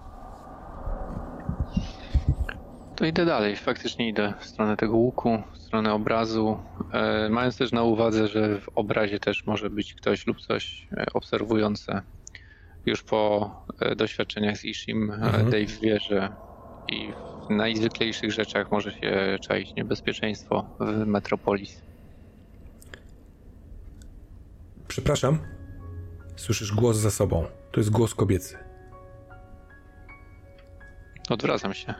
To idę dalej, faktycznie idę w stronę tego łuku, w stronę obrazu, e, mając też na uwadze, że w obrazie też może być ktoś lub coś e, obserwujące. Już po e, doświadczeniach z Ishim mhm. Dave wie, że i w najzwyklejszych rzeczach może się czaić niebezpieczeństwo w Metropolis. Przepraszam. Słyszysz głos za sobą. To jest głos kobiecy. Odwracam się.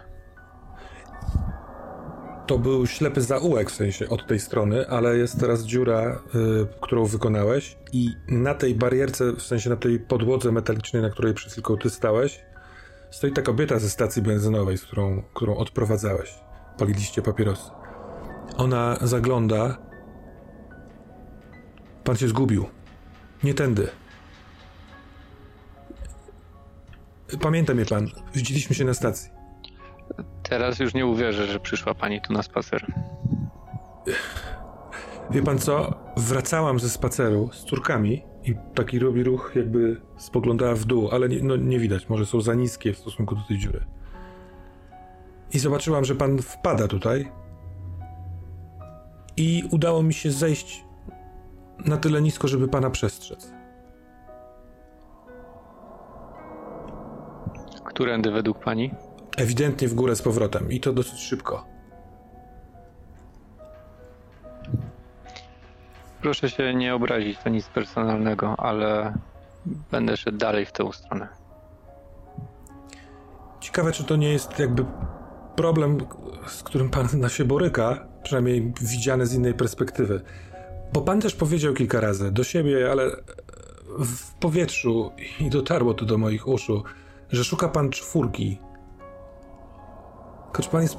To był ślepy zaułek w sensie od tej strony, ale jest teraz dziura, y, którą wykonałeś i na tej barierce, w sensie na tej podłodze metalicznej, na której przed chwilką ty stałeś, stoi ta kobieta ze stacji benzynowej, z którą, którą odprowadzałeś. Paliliście papierosy. Ona zagląda. Pan się zgubił. Nie tędy. Pamięta mnie pan. Widzieliśmy się na stacji. Teraz już nie uwierzę, że przyszła pani tu na spacer. Wie pan co? Wracałam ze spaceru z córkami i taki robi ruch, jakby spoglądała w dół, ale nie, no, nie widać, może są za niskie w stosunku do tej dziury. I zobaczyłam, że pan wpada tutaj. I udało mi się zejść na tyle nisko, żeby pana przestrzec. Którędy według pani? Ewidentnie w górę z powrotem i to dosyć szybko. Proszę się nie obrazić, to nic personalnego, ale będę szedł dalej w tę stronę. Ciekawe, czy to nie jest jakby problem, z którym pan na się boryka, przynajmniej widziany z innej perspektywy. Bo pan też powiedział kilka razy do siebie, ale w powietrzu i dotarło to do moich uszu, że szuka pan czwórki. Tylko czy pan jest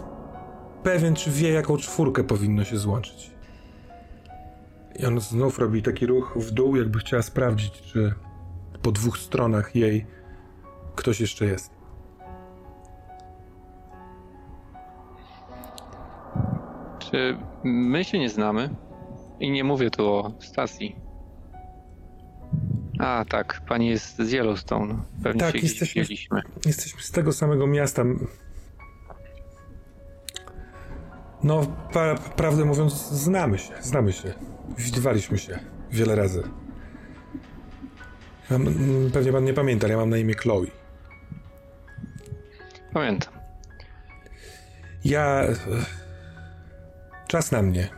pewien, czy wie, jaką czwórkę powinno się złączyć? I on znów robi taki ruch w dół, jakby chciała sprawdzić, czy po dwóch stronach jej ktoś jeszcze jest. Czy my się nie znamy? I nie mówię tu o stacji. A, tak, pani jest z Yellowstone. Pewnie tak, się jesteśmy, widzieliśmy. jesteśmy z tego samego miasta. No, pra prawdę mówiąc, znamy się, znamy się. Widywaliśmy się wiele razy. Pewnie pan nie pamięta, ja mam na imię Chloe. Pamiętam. Ja. Czas na mnie.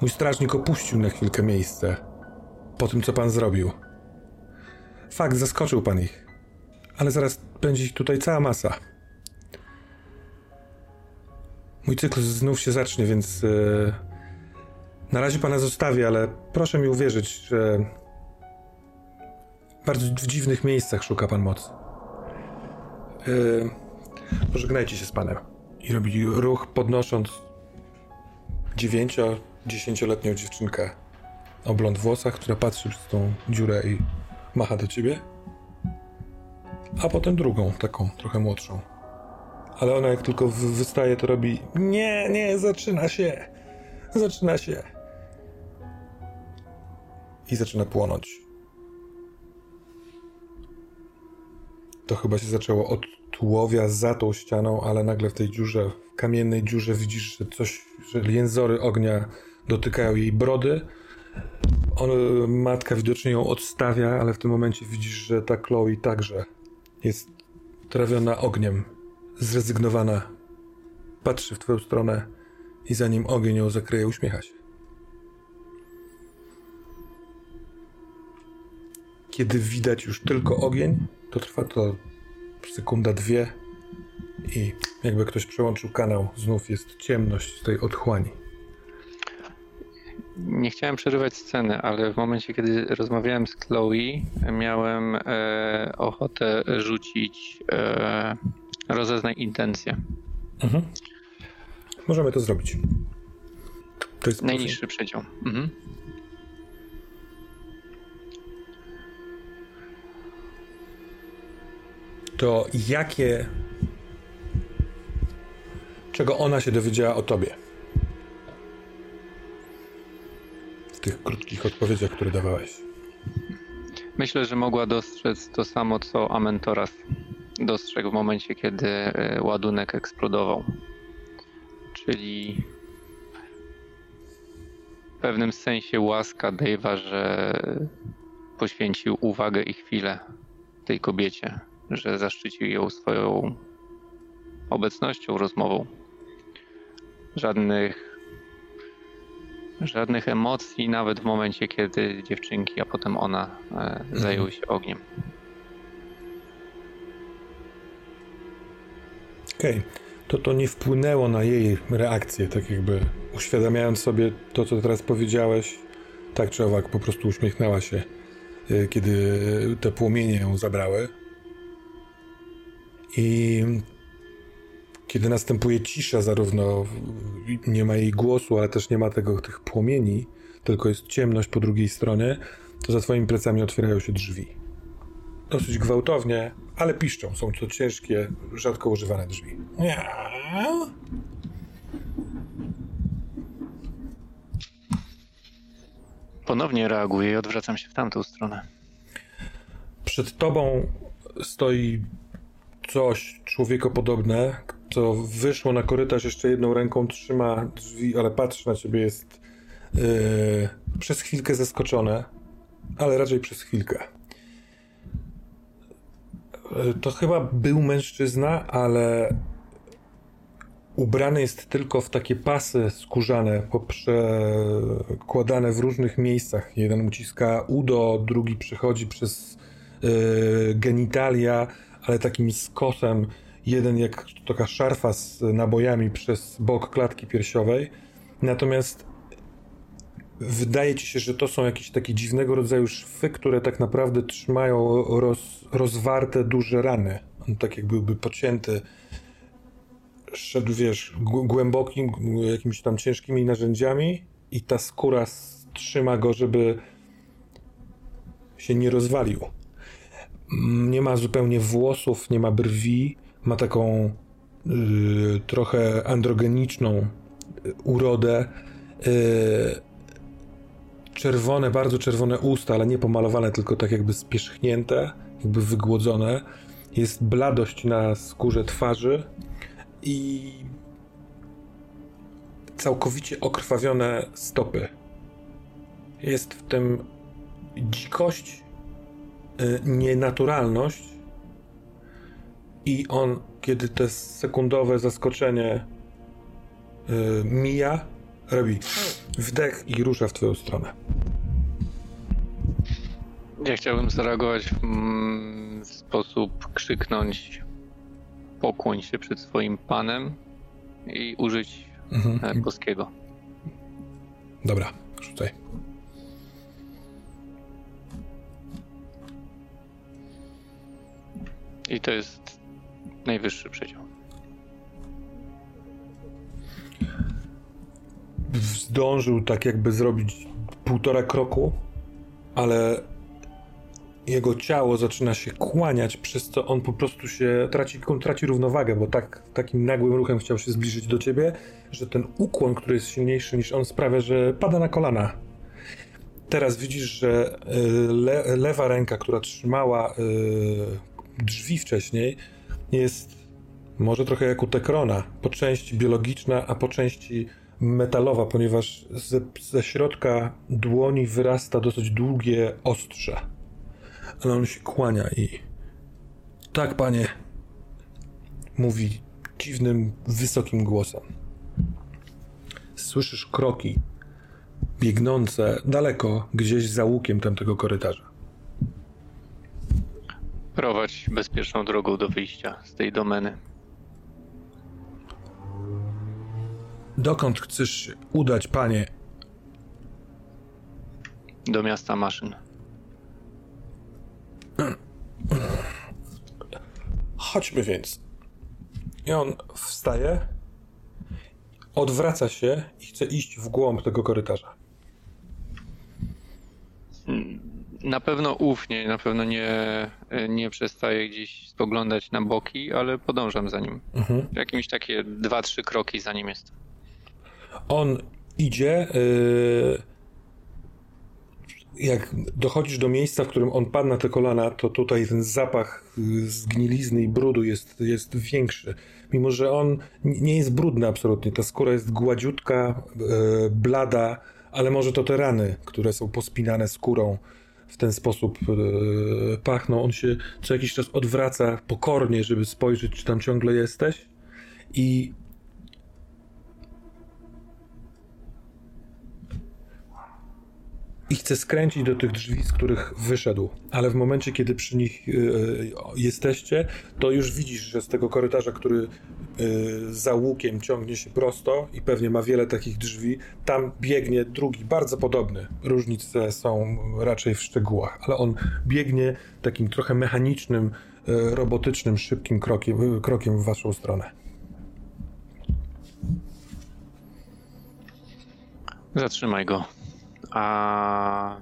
Mój strażnik opuścił na chwilkę miejsce. Po tym, co pan zrobił. Fakt, zaskoczył pan ich. Ale zaraz będzie ich tutaj cała masa. Mój cykl znów się zacznie, więc. Yy, na razie pana zostawię, ale proszę mi uwierzyć, że bardzo w dziwnych miejscach szuka pan mocy. Yy, pożegnajcie się z panem. I robi ruch podnosząc dziewięcio, dziesięcioletnią dziewczynkę o blond włosach, która patrzy przez tą dziurę i macha do ciebie. A potem drugą, taką trochę młodszą. Ale ona jak tylko wystaje, to robi nie, nie, zaczyna się. Zaczyna się. I zaczyna płonąć to chyba się zaczęło od tułowia za tą ścianą, ale nagle w tej dziurze, w kamiennej dziurze widzisz, że coś, że jęzory ognia dotykają jej brody. On, matka widocznie ją odstawia, ale w tym momencie widzisz, że ta Chloe także jest trawiona ogniem, zrezygnowana. Patrzy w twoją stronę i zanim ogień ją zakryje, uśmiecha się. Kiedy widać już tylko ogień, to trwa to sekunda, dwie i jakby ktoś przełączył kanał, znów jest ciemność z tej otchłani. Nie chciałem przerywać sceny, ale w momencie, kiedy rozmawiałem z Chloe, miałem e, ochotę rzucić e, rozeznaj intencję. Mhm. Możemy to zrobić. To jest najniższy przedział. Mhm. To jakie. Czego ona się dowiedziała o tobie? W tych krótkich odpowiedziach, które dawałeś. Myślę, że mogła dostrzec to samo, co Amentoras dostrzegł w momencie, kiedy e, ładunek eksplodował. Czyli w pewnym sensie łaska Dave'a, że poświęcił uwagę i chwilę tej kobiecie, że zaszczycił ją swoją obecnością, rozmową. Żadnych, żadnych emocji, nawet w momencie, kiedy dziewczynki, a potem ona e, zajęły się ogniem. Okej. Okay. To to nie wpłynęło na jej reakcję, tak jakby uświadamiając sobie to, co teraz powiedziałeś, tak czy owak po prostu uśmiechnęła się, y, kiedy te płomienie ją zabrały. I kiedy następuje cisza, zarówno nie ma jej głosu, ale też nie ma tego, tych płomieni, tylko jest ciemność po drugiej stronie, to za twoimi plecami otwierają się drzwi. Dosyć gwałtownie, ale piszczą. Są to ciężkie, rzadko używane drzwi. Ponownie reaguję i odwracam się w tamtą stronę. Przed tobą stoi coś człowiekopodobne, co wyszło na korytarz jeszcze jedną ręką, trzyma drzwi, ale patrzy na ciebie, jest yy, przez chwilkę zaskoczone, ale raczej przez chwilkę. Yy, to chyba był mężczyzna, ale ubrany jest tylko w takie pasy skórzane, poprzekładane w różnych miejscach. Jeden uciska udo, drugi przechodzi przez yy, genitalia, ale takim skosem. Jeden jak taka szarfa z nabojami przez bok klatki piersiowej. Natomiast wydaje ci się, że to są jakieś takie dziwnego rodzaju szwy, które tak naprawdę trzymają roz, rozwarte duże rany. On tak jak byłby pocięty szedł, wiesz, głębokim, jakimiś tam ciężkimi narzędziami i ta skóra trzyma go, żeby się nie rozwalił. Nie ma zupełnie włosów, nie ma brwi, ma taką y, trochę androgeniczną y, urodę. Y, czerwone, bardzo czerwone usta, ale nie pomalowane, tylko tak jakby spierzchnięte, jakby wygłodzone. Jest bladość na skórze twarzy i całkowicie okrwawione stopy. Jest w tym dzikość, nienaturalność i on, kiedy to sekundowe zaskoczenie y, mija, robi wdech i rusza w twoją stronę. Ja chciałbym zareagować w, w sposób krzyknąć pokłoń się przed swoim panem i użyć mhm. boskiego. Dobra, rzucaj. I to jest najwyższy przedział. Zdążył tak jakby zrobić półtora kroku, ale jego ciało zaczyna się kłaniać, przez co on po prostu się traci, traci równowagę, bo tak, takim nagłym ruchem chciał się zbliżyć do ciebie, że ten ukłon, który jest silniejszy niż on, sprawia, że pada na kolana. Teraz widzisz, że y, le, lewa ręka, która trzymała y, drzwi wcześniej, jest może trochę jak u Tekrona, po części biologiczna, a po części metalowa, ponieważ ze, ze środka dłoni wyrasta dosyć długie ostrze. Ale on się kłania i... Tak, panie. Mówi dziwnym, wysokim głosem. Słyszysz kroki biegnące daleko, gdzieś za łukiem tamtego korytarza. Prowadź bezpieczną drogą do wyjścia z tej domeny. Dokąd chcesz się udać, panie? Do miasta maszyn. Chodźmy więc. I on wstaje, odwraca się i chce iść w głąb tego korytarza. Na pewno ufnie, na pewno nie, nie przestaję gdzieś spoglądać na boki, ale podążam za nim. Mhm. Jakieś takie dwa, trzy kroki za nim jest. On idzie. Yy, jak dochodzisz do miejsca, w którym on padł na te kolana, to tutaj ten zapach zgnilizny i brudu jest, jest większy. Mimo, że on nie jest brudny absolutnie. Ta skóra jest gładziutka, yy, blada, ale może to te rany, które są pospinane skórą w ten sposób yy, pachną. On się co jakiś czas odwraca pokornie, żeby spojrzeć, czy tam ciągle jesteś. I i chce skręcić do tych drzwi, z których wyszedł, ale w momencie, kiedy przy nich y, jesteście, to już widzisz, że z tego korytarza, który y, za łukiem ciągnie się prosto i pewnie ma wiele takich drzwi, tam biegnie drugi, bardzo podobny. Różnice są raczej w szczegółach, ale on biegnie takim trochę mechanicznym, y, robotycznym, szybkim krokiem, krokiem w waszą stronę. Zatrzymaj go. A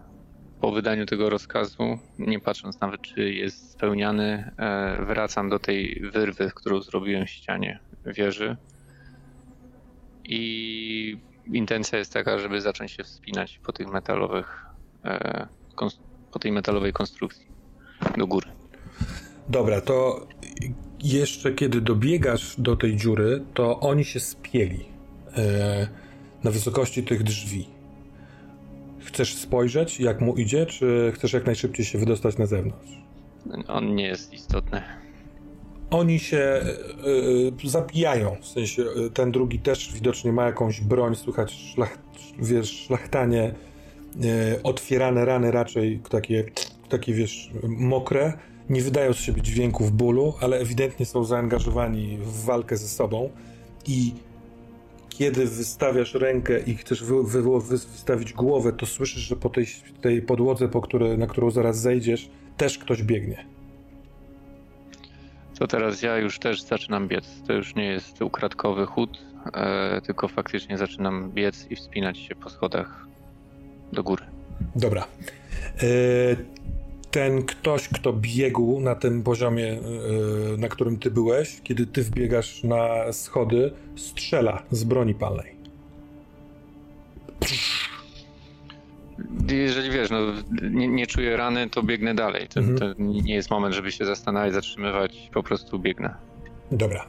po wydaniu tego rozkazu, nie patrząc nawet czy jest spełniany, e, wracam do tej wyrwy, którą zrobiłem w ścianie wieży. I intencja jest taka, żeby zacząć się wspinać po tych metalowych, e, po tej metalowej konstrukcji do góry. Dobra, to jeszcze kiedy dobiegasz do tej dziury, to oni się spieli e, na wysokości tych drzwi. Chcesz spojrzeć, jak mu idzie, czy chcesz jak najszybciej się wydostać na zewnątrz? On nie jest istotny. Oni się y, zabijają, w sensie y, ten drugi też widocznie ma jakąś broń, słychać szlach, wiesz, szlachtanie, y, otwierane rany raczej takie, takie, wiesz, mokre. Nie wydają z siebie dźwięków bólu, ale ewidentnie są zaangażowani w walkę ze sobą i kiedy wystawiasz rękę i chcesz wy, wy, wy, wystawić głowę, to słyszysz, że po tej, tej podłodze, po które, na którą zaraz zejdziesz, też ktoś biegnie. To teraz ja już też zaczynam biec. To już nie jest ukradkowy chód, e, tylko faktycznie zaczynam biec i wspinać się po schodach do góry. Dobra. E, ten ktoś, kto biegł na tym poziomie, e, na którym ty byłeś, kiedy ty wbiegasz na schody, strzela z broni palnej. Jeżeli wiesz, no, nie, nie czuję rany, to biegnę dalej. To, mhm. to, nie jest moment, żeby się zastanawiać, zatrzymywać, po prostu biegnę. Dobra.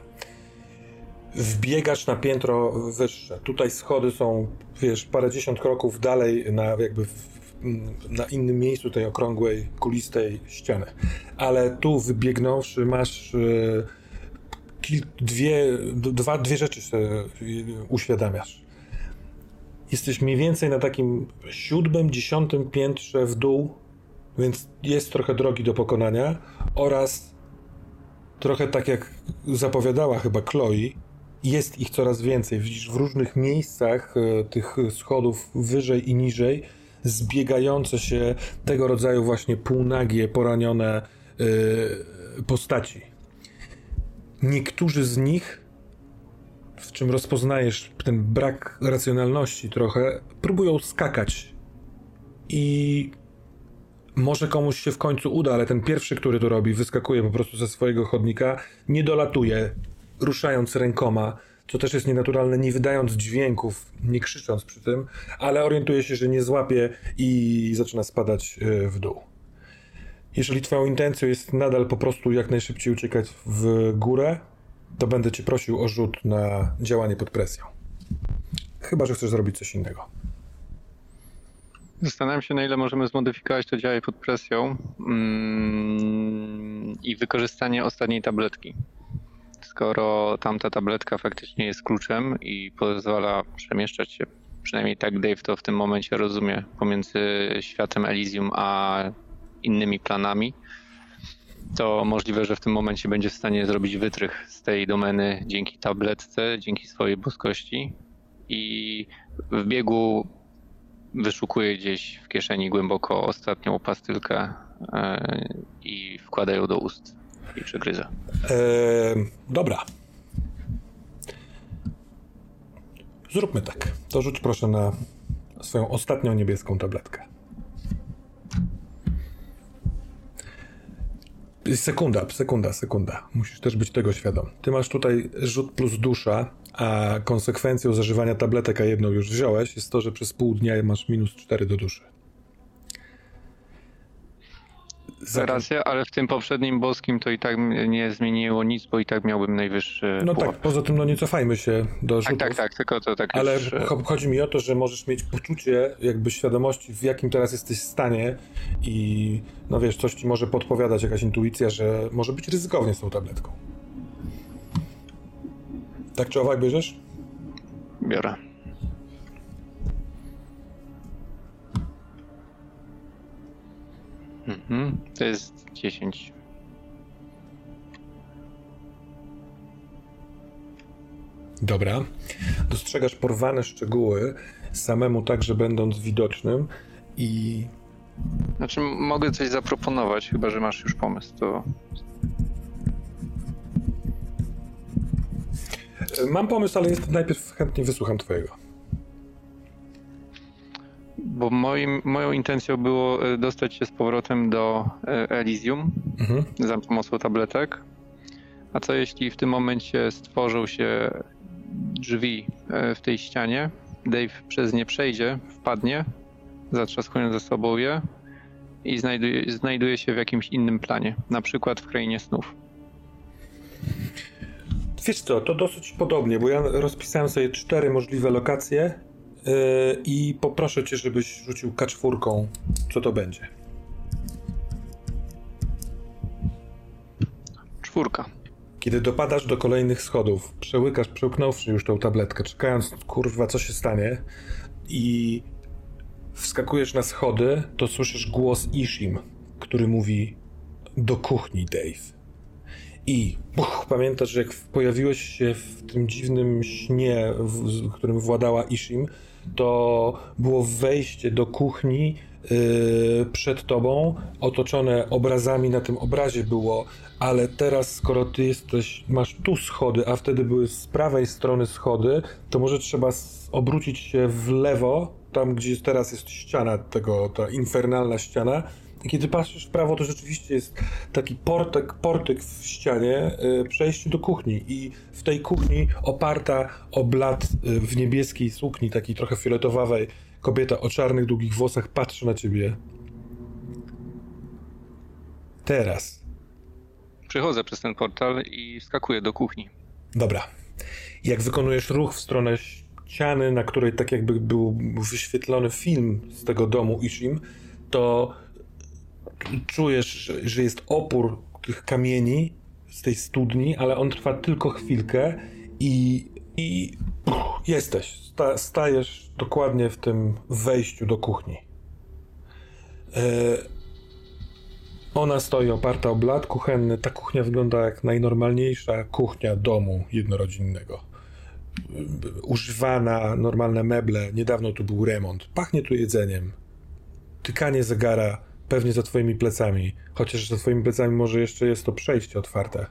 Wbiegasz na piętro wyższe. Tutaj schody są, wiesz, parędziesiąt kroków dalej, na jakby w, na innym miejscu tej okrągłej, kulistej ściany. Ale tu wybiegnąwszy masz e, dwie, dwa, dwie rzeczy sobie uświadamiasz. Jesteś mniej więcej na takim siódmym, dziesiątym piętrze w dół, więc jest trochę drogi do pokonania oraz trochę tak jak zapowiadała chyba Chloe, jest ich coraz więcej. Widzisz w różnych miejscach e, tych schodów wyżej i niżej zbiegające się tego rodzaju właśnie półnagie, poranione yy, postaci. Niektórzy z nich, w czym rozpoznajesz ten brak racjonalności trochę, próbują skakać. I może komuś się w końcu uda, ale ten pierwszy, który to robi, wyskakuje po prostu ze swojego chodnika, nie dolatuje, ruszając rękoma co też jest nienaturalne, nie wydając dźwięków, nie krzycząc przy tym, ale orientuje się, że nie złapie i zaczyna spadać e, w dół. Jeżeli twoją intencją jest nadal po prostu jak najszybciej uciekać w górę, to będę cię prosił o rzut na działanie pod presją. Chyba, że chcesz zrobić coś innego. Zastanawiam się, na ile możemy zmodyfikować to działanie pod presją mm, i wykorzystanie ostatniej tabletki. Skoro tamta tabletka faktycznie jest kluczem i pozwala przemieszczać się, przynajmniej tak Dave to w tym momencie rozumie, pomiędzy światem Elysium a innymi planami, to możliwe, że w tym momencie będzie w stanie zrobić wytrych z tej domeny dzięki tabletce, dzięki swojej boskości i w biegu wyszukuje gdzieś w kieszeni głęboko ostatnią pastylkę e, i wkłada ją do ust i przegryza. Eee, dobra. Zróbmy tak. To rzuć proszę na swoją ostatnią niebieską tabletkę. Sekunda, sekunda, sekunda. Musisz też być tego świadom. Ty masz tutaj rzut plus dusza, a konsekwencją zażywania tabletek, a jedną już wziąłeś, jest to, że przez pół dnia masz minus 4 do duszy. Racja, ale w tym poprzednim boskim to i tak nie zmieniło nic, bo i tak miałbym najwyższy. No pułap. tak, poza tym no nie cofajmy się do tak, rzutów. Tak, tak, tak, tylko to tak Ale już... chodzi mi o to, że możesz mieć poczucie jakby świadomości, w jakim teraz jesteś stanie i no wiesz, coś ci może podpowiadać, jakaś intuicja, że może być ryzykownie z tą tabletką. Tak czy owak bierzesz? Biorę. Mhm, to jest 10. Dobra. Dostrzegasz porwane szczegóły, samemu także będąc widocznym i... Znaczy, mogę coś zaproponować, chyba że masz już pomysł, to... Mam pomysł, ale jest, najpierw chętnie wysłucham twojego bo moim, moją intencją było e, dostać się z powrotem do e, Elysium mhm. za pomocą tabletek. A co jeśli w tym momencie stworzą się drzwi e, w tej ścianie, Dave przez nie przejdzie, wpadnie, zatrzaskując ze sobą je i znajduje, znajduje się w jakimś innym planie, na przykład w krainie snów. Wiesz co, to dosyć podobnie, bo ja rozpisałem sobie cztery możliwe lokacje Yy, i poproszę cię, żebyś rzucił kaczwórką, co to będzie. Czwórka. Kiedy dopadasz do kolejnych schodów, przełykasz, przełknąwszy już tą tabletkę, czekając, kurwa, co się stanie i wskakujesz na schody, to słyszysz głos Ishim, który mówi do kuchni, Dave. I buch, pamiętasz, jak pojawiłeś się w tym dziwnym śnie, w, którym władała Ishim, to było wejście do kuchni yy, przed tobą, otoczone obrazami, na tym obrazie było, ale teraz skoro ty jesteś, masz tu schody, a wtedy były z prawej strony schody, to może trzeba obrócić się w lewo, tam gdzie teraz jest ściana tego, ta infernalna ściana, kiedy patrzysz w prawo, to rzeczywiście jest taki portek, portyk w ścianie, y, przejście do kuchni. I w tej kuchni oparta o blat y, w niebieskiej sukni, takiej trochę fioletowawej, kobieta o czarnych, długich włosach patrzy na ciebie. Teraz. Przychodzę przez ten portal i skakuję do kuchni. Dobra. Jak wykonujesz ruch w stronę ściany, na której tak jakby był wyświetlony film z tego domu Ishim, to czujesz, że jest opór tych kamieni z tej studni, ale on trwa tylko chwilkę i, i jesteś. Sta, stajesz dokładnie w tym wejściu do kuchni. E, ona stoi oparta o blat kuchenny. Ta kuchnia wygląda jak najnormalniejsza kuchnia domu jednorodzinnego. Używana, normalne meble. Niedawno tu był remont. Pachnie tu jedzeniem. Tykanie zegara Pewnie za twoimi plecami. Chociaż za twoimi plecami może jeszcze jest to przejście otwarte.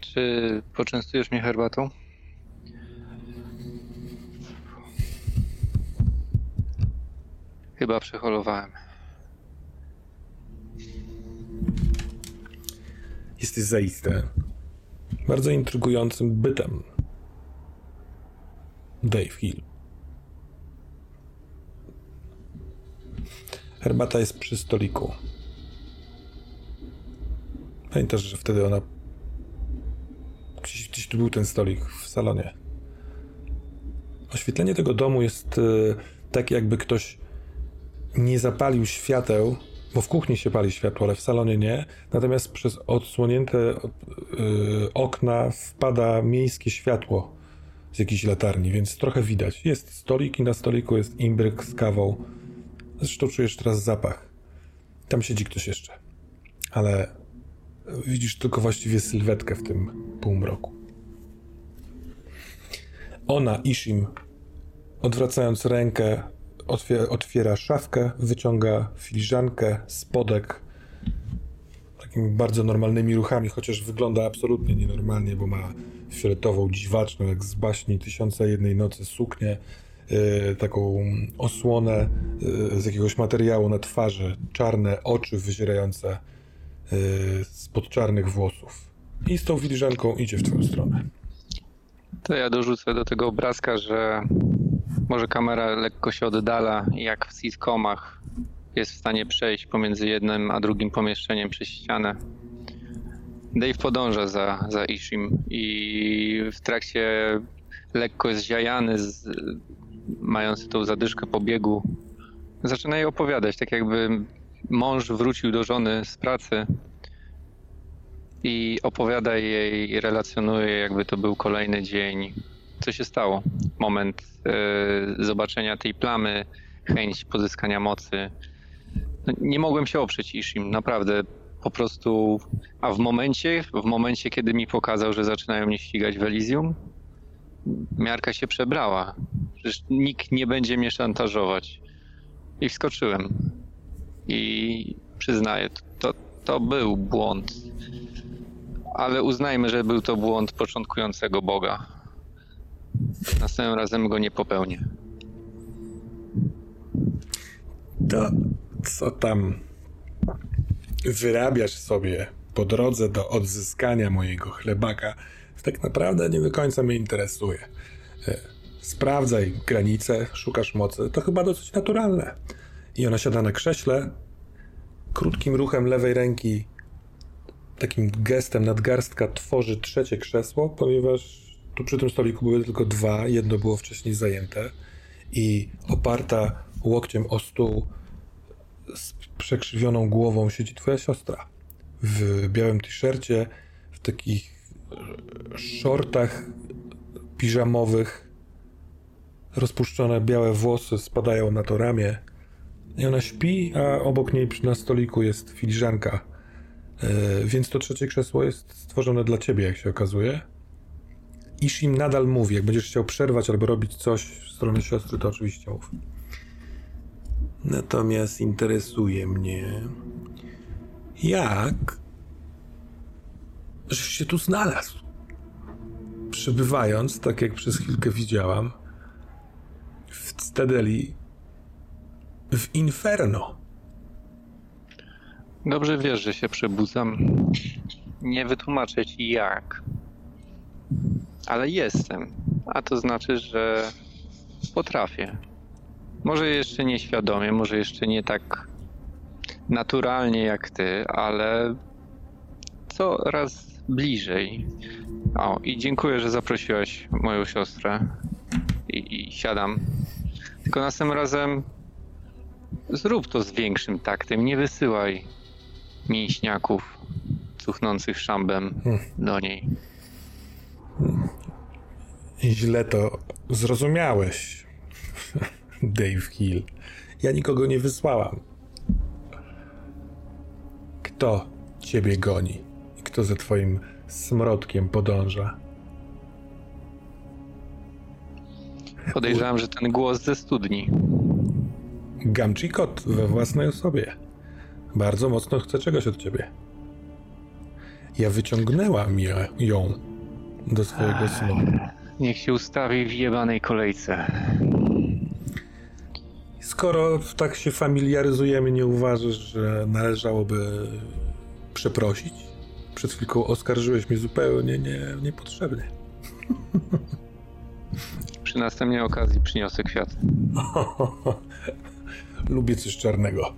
Czy poczęstujesz mnie herbatą? Chyba przeholowałem. Jesteś zaiste bardzo intrygującym bytem. Dave Hill. Herbata jest przy stoliku. Pamiętasz, że wtedy ona. Gdzieś, gdzieś tu był ten stolik w salonie. Oświetlenie tego domu jest y, tak, jakby ktoś nie zapalił świateł, bo w kuchni się pali światło, ale w salonie nie. Natomiast przez odsłonięte y, okna wpada miejskie światło z jakiejś latarni, więc trochę widać. Jest stolik i na stoliku jest imbryk z kawą. Zresztą czujesz teraz zapach. Tam siedzi ktoś jeszcze. Ale widzisz tylko właściwie sylwetkę w tym półmroku. Ona, Ishim, odwracając rękę, otwiera, otwiera szafkę, wyciąga filiżankę, spodek, takimi bardzo normalnymi ruchami, chociaż wygląda absolutnie nienormalnie, bo ma fioletową, dziwaczną, jak z baśni Tysiąca Jednej Nocy suknię, taką osłonę yy, z jakiegoś materiału na twarzy, czarne oczy wyzierające yy, spod czarnych włosów. I z tą filiżanką idzie w twoją stronę. To ja dorzucę do tego obrazka, że może kamera lekko się oddala, jak w sitcomach jest w stanie przejść pomiędzy jednym a drugim pomieszczeniem przez ścianę. Dave podąża za, za Ishim i w trakcie lekko zziajany, z, mający tą zadyszkę pobiegu, zaczyna jej opowiadać, tak jakby mąż wrócił do żony z pracy i opowiada jej, relacjonuje, jakby to był kolejny dzień. Co się stało? Moment y, zobaczenia tej plamy, chęć pozyskania mocy. No, nie mogłem się oprzeć Ishim, naprawdę. Po prostu, a w momencie, w momencie, kiedy mi pokazał, że zaczynają mnie ścigać w Elysium, miarka się przebrała. Przecież nikt nie będzie mnie szantażować. I wskoczyłem. I przyznaję, to, to był błąd ale uznajmy, że był to błąd początkującego Boga. Następnym razem go nie popełnię. To, co tam wyrabiasz sobie po drodze do odzyskania mojego chlebaka, tak naprawdę nie do końca mnie interesuje. E, sprawdzaj granice, szukasz mocy, to chyba dosyć naturalne. I ona siada na krześle, krótkim ruchem lewej ręki takim gestem nadgarstka tworzy trzecie krzesło, ponieważ tu przy tym stoliku były tylko dwa, jedno było wcześniej zajęte i oparta łokciem o stół z przekrzywioną głową siedzi twoja siostra w białym t-shircie, w takich shortach piżamowych, rozpuszczone białe włosy spadają na to ramię i ona śpi, a obok niej na stoliku jest filiżanka E, więc to trzecie krzesło jest stworzone dla ciebie, jak się okazuje. Ishim nadal mówi, jak będziesz chciał przerwać albo robić coś w stronę siostry, to oczywiście mów. Natomiast interesuje mnie, jak żeś się tu znalazł. Przebywając, tak jak przez chwilkę widziałam, w Stedeli, w Inferno. Dobrze wiesz, że się przebudzam. Nie wytłumaczę ci jak. Ale jestem. A to znaczy, że potrafię. Może jeszcze nieświadomie, może jeszcze nie tak naturalnie jak ty, ale coraz bliżej. O, i dziękuję, że zaprosiłaś moją siostrę. I, i siadam. Tylko następnym razem zrób to z większym taktem. Nie wysyłaj mięśniaków cuchnących szambem hmm. do niej. Źle to zrozumiałeś, Dave Hill. Ja nikogo nie wysłałam. Kto ciebie goni? Kto za twoim smrodkiem podąża? Podejrzewam, że ten głos ze studni. Gamchikot we własnej osobie. Bardzo mocno chcę czegoś od ciebie. Ja wyciągnęłam ją do swojego snu. Niech się ustawi w jebanej kolejce. Skoro tak się familiaryzujemy, nie uważasz, że należałoby przeprosić? Przed chwilką oskarżyłeś mnie zupełnie nie, niepotrzebnie. Przy następnej okazji przyniosę kwiat. Lubię coś czarnego.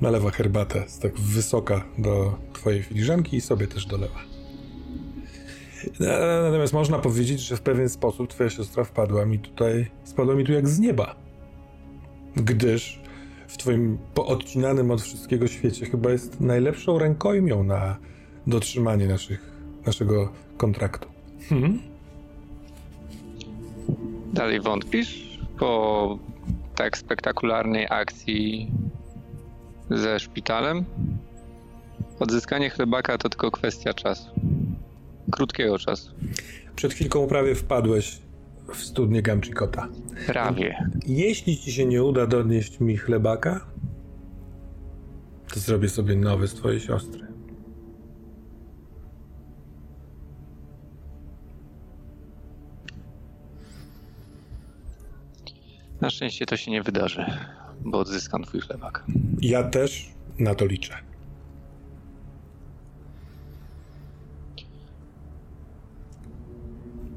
nalewa herbatę z tak wysoka do twojej filiżanki i sobie też dolewa. Natomiast można powiedzieć, że w pewien sposób twoja siostra wpadła mi tutaj, spadła mi tu jak z nieba. Gdyż w twoim poodcinanym od wszystkiego świecie chyba jest najlepszą rękojmią na dotrzymanie naszych, naszego kontraktu. Hmm? Dalej wątpisz? Po tak spektakularnej akcji ze szpitalem? Odzyskanie chlebaka to tylko kwestia czasu. Krótkiego czasu. Przed chwilką prawie wpadłeś w studnię Gamchikota. Prawie. Jeśli ci się nie uda donieść mi chlebaka, to zrobię sobie nowy z twojej siostry. Na szczęście to się nie wydarzy, bo odzyskam twój chlebak. Ja też na to liczę.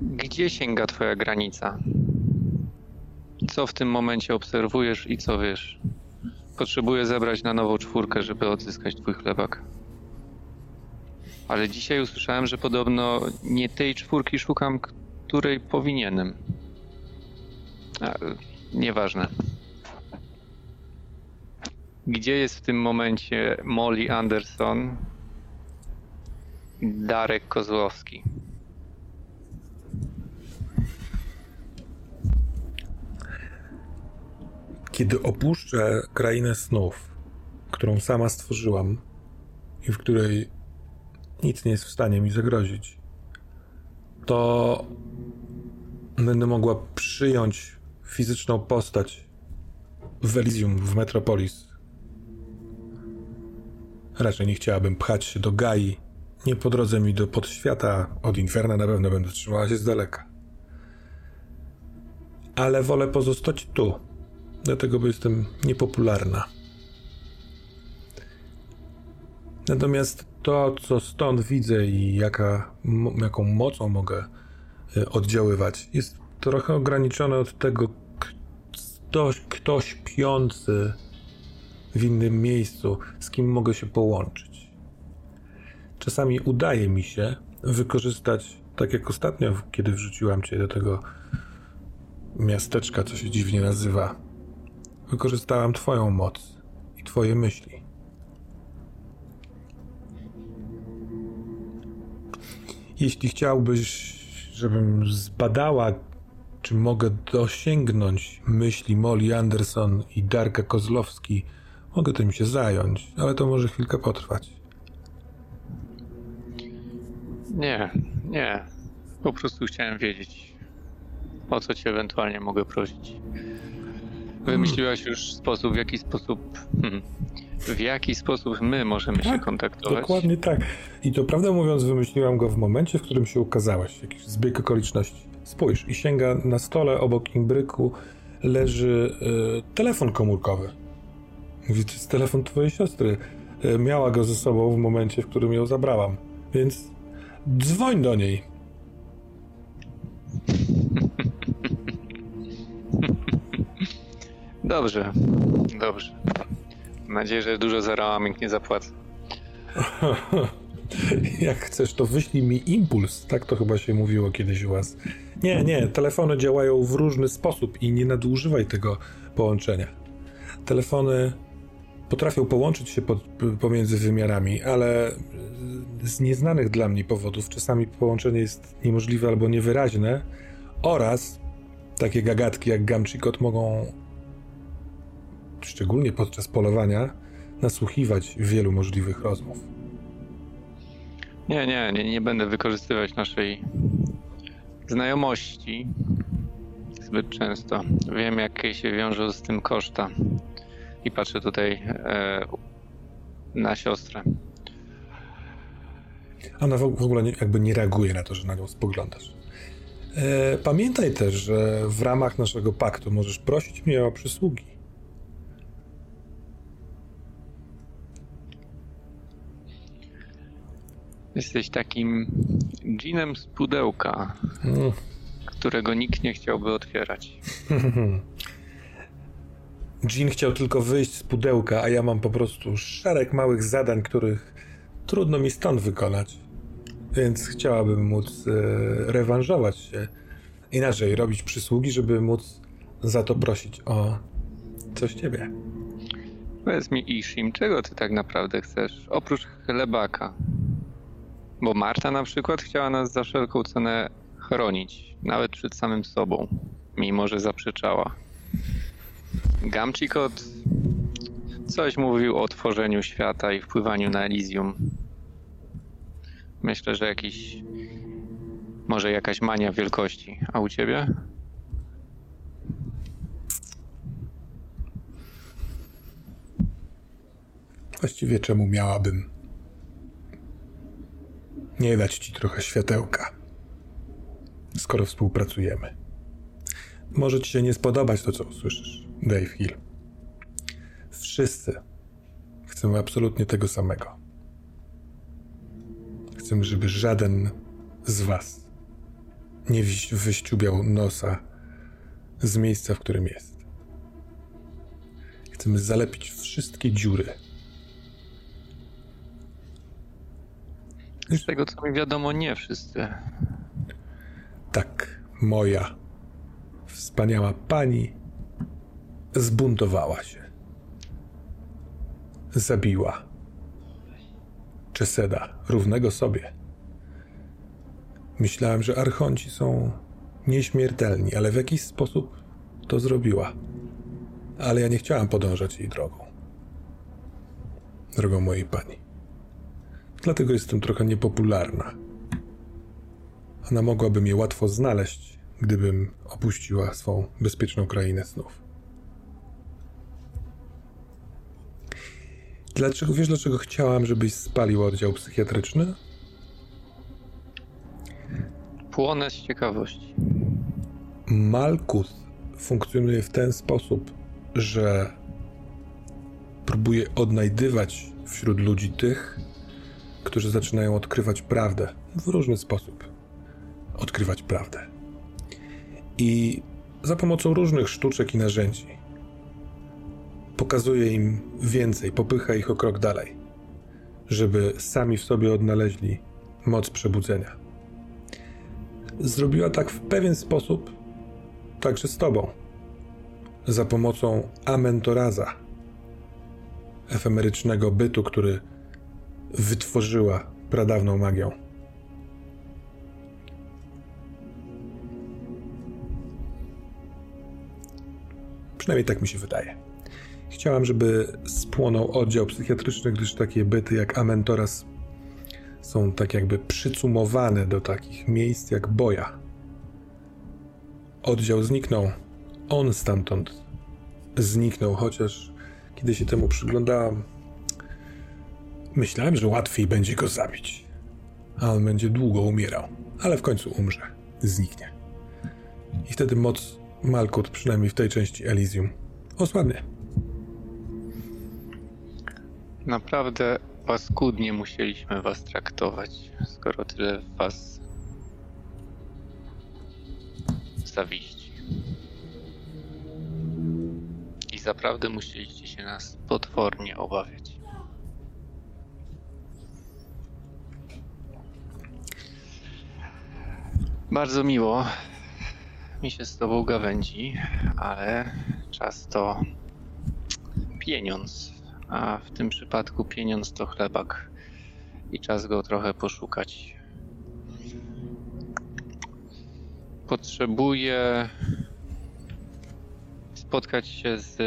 Gdzie sięga twoja granica? Co w tym momencie obserwujesz i co wiesz? Potrzebuję zebrać na nową czwórkę, żeby odzyskać twój chlebak. Ale dzisiaj usłyszałem, że podobno nie tej czwórki szukam, której powinienem. Nieważne. Gdzie jest w tym momencie Molly Anderson Darek Kozłowski? Kiedy opuszczę krainę snów, którą sama stworzyłam i w której nic nie jest w stanie mi zagrozić, to będę mogła przyjąć fizyczną postać w Elysium, w Metropolis. Raczej nie chciałabym pchać się do Gai. Nie po drodze mi do podświata, od Inferna na pewno będę trzymała się z daleka. Ale wolę pozostać tu, dlatego bo jestem niepopularna. Natomiast to, co stąd widzę i jaka, jaką mocą mogę e, oddziaływać, jest trochę ograniczone od tego, ktoś, ktoś śpiący w innym miejscu, z kim mogę się połączyć. Czasami udaje mi się wykorzystać, tak jak ostatnio, kiedy wrzuciłam cię do tego miasteczka, co się dziwnie nazywa. Wykorzystałam Twoją moc i Twoje myśli. Jeśli chciałbyś, żebym zbadała czy mogę dosięgnąć myśli Molly Anderson i Darka Kozlowski? Mogę tym się zająć, ale to może chwilkę potrwać. Nie, nie. Po prostu chciałem wiedzieć, o co cię ewentualnie mogę prosić. Wymyśliłaś już sposób, w jaki sposób. Hmm, w jaki sposób my możemy tak, się kontaktować? Dokładnie tak. I to prawdę mówiąc, wymyśliłam go w momencie, w którym się ukazałeś. Jakiś zbieg okoliczności. Spójrz, i sięga na stole obok imbryku leży y, telefon komórkowy. Mówi, to jest telefon twojej siostry. Y, miała go ze sobą w momencie, w którym ją zabrałam. Więc dzwoń do niej. Dobrze, dobrze. Mam nadzieję, że dużo za raming nie zapłacę. Jak chcesz, to wyślij mi impuls. Tak to chyba się mówiło kiedyś u was. Nie, nie, telefony działają w różny sposób i nie nadużywaj tego połączenia. Telefony potrafią połączyć się pod, pomiędzy wymiarami, ale z nieznanych dla mnie powodów czasami połączenie jest niemożliwe albo niewyraźne oraz takie gagatki jak Gamchikot mogą szczególnie podczas polowania nasłuchiwać wielu możliwych rozmów. Nie, nie, nie, nie będę wykorzystywać naszej znajomości zbyt często. Wiem, jakie się wiążą z tym koszta. I patrzę tutaj e, na siostrę. Ona w ogóle nie, jakby nie reaguje na to, że na nią spoglądasz. E, pamiętaj też, że w ramach naszego paktu możesz prosić mnie o przysługi. Jesteś takim dżinem z pudełka, mm. którego nikt nie chciałby otwierać. Jean chciał tylko wyjść z pudełka, a ja mam po prostu szereg małych zadań, których trudno mi stąd wykonać. Więc chciałabym móc e, rewanżować się. Inaczej, robić przysługi, żeby móc za to prosić o coś ciebie. Powiedz mi, Ishim, czego ty tak naprawdę chcesz? Oprócz chlebaka. Bo Marta na przykład chciała nas za wszelką cenę chronić, nawet przed samym sobą, mimo że zaprzeczała. Gamcikot coś mówił o tworzeniu świata i wpływaniu na Elysium. Myślę, że jakiś. Może jakaś mania wielkości. A u ciebie? Właściwie czemu miałabym nie dać ci trochę światełka, skoro współpracujemy? Może ci się nie spodobać to, co usłyszysz, Dave Hill. Wszyscy chcemy absolutnie tego samego. Chcemy, żeby żaden z was nie wyściubiał nosa z miejsca, w którym jest. Chcemy zalepić wszystkie dziury. Z tego co mi wiadomo, nie wszyscy. Tak, moja wspaniała pani zbuntowała się. Zabiła Czeseda, równego sobie. Myślałem, że archonci są nieśmiertelni, ale w jakiś sposób to zrobiła. Ale ja nie chciałem podążać jej drogą. Drogą mojej pani. Dlatego jestem trochę niepopularna. Ona mogłaby mnie łatwo znaleźć, gdybym opuściła swą bezpieczną krainę snów. Dlaczego, wiesz, dlaczego chciałam, żebyś spalił oddział psychiatryczny? Płonę z ciekawości. Malkus funkcjonuje w ten sposób, że próbuje odnajdywać wśród ludzi tych, którzy zaczynają odkrywać prawdę w różny sposób. Odkrywać prawdę. I za pomocą różnych sztuczek i narzędzi pokazuje im więcej, popycha ich o krok dalej, żeby sami w sobie odnaleźli moc przebudzenia. Zrobiła tak w pewien sposób także z tobą, za pomocą Amentoraza, efemerycznego bytu, który wytworzyła pradawną magią. Przynajmniej tak mi się wydaje. Chciałam, żeby spłonął oddział psychiatryczny, gdyż takie byty jak Amentoras są tak jakby przycumowane do takich miejsc jak boja. Oddział zniknął. On stamtąd zniknął, chociaż kiedy się temu przyglądałam, myślałem, że łatwiej będzie go zabić. A on będzie długo umierał, ale w końcu umrze, zniknie. I wtedy moc Malkut, przynajmniej w tej części Elysium, osłabnie. Naprawdę paskudnie musieliśmy was traktować, skoro tyle was zawiści. I zaprawdę musieliście się nas potwornie obawiać. Bardzo miło mi się z tobą gawędzi, ale czas to pieniądz a w tym przypadku pieniądz to chlebak i czas go trochę poszukać. Potrzebuję spotkać się z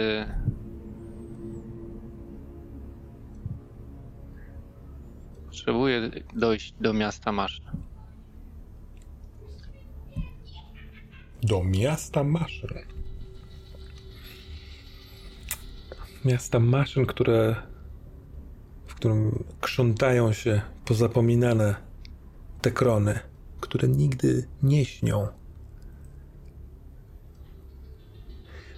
Potrzebuję dojść do miasta Maszyn. Do miasta Maszyn? miasta maszyn, które, w którym krzątają się pozapominane te krony, które nigdy nie śnią.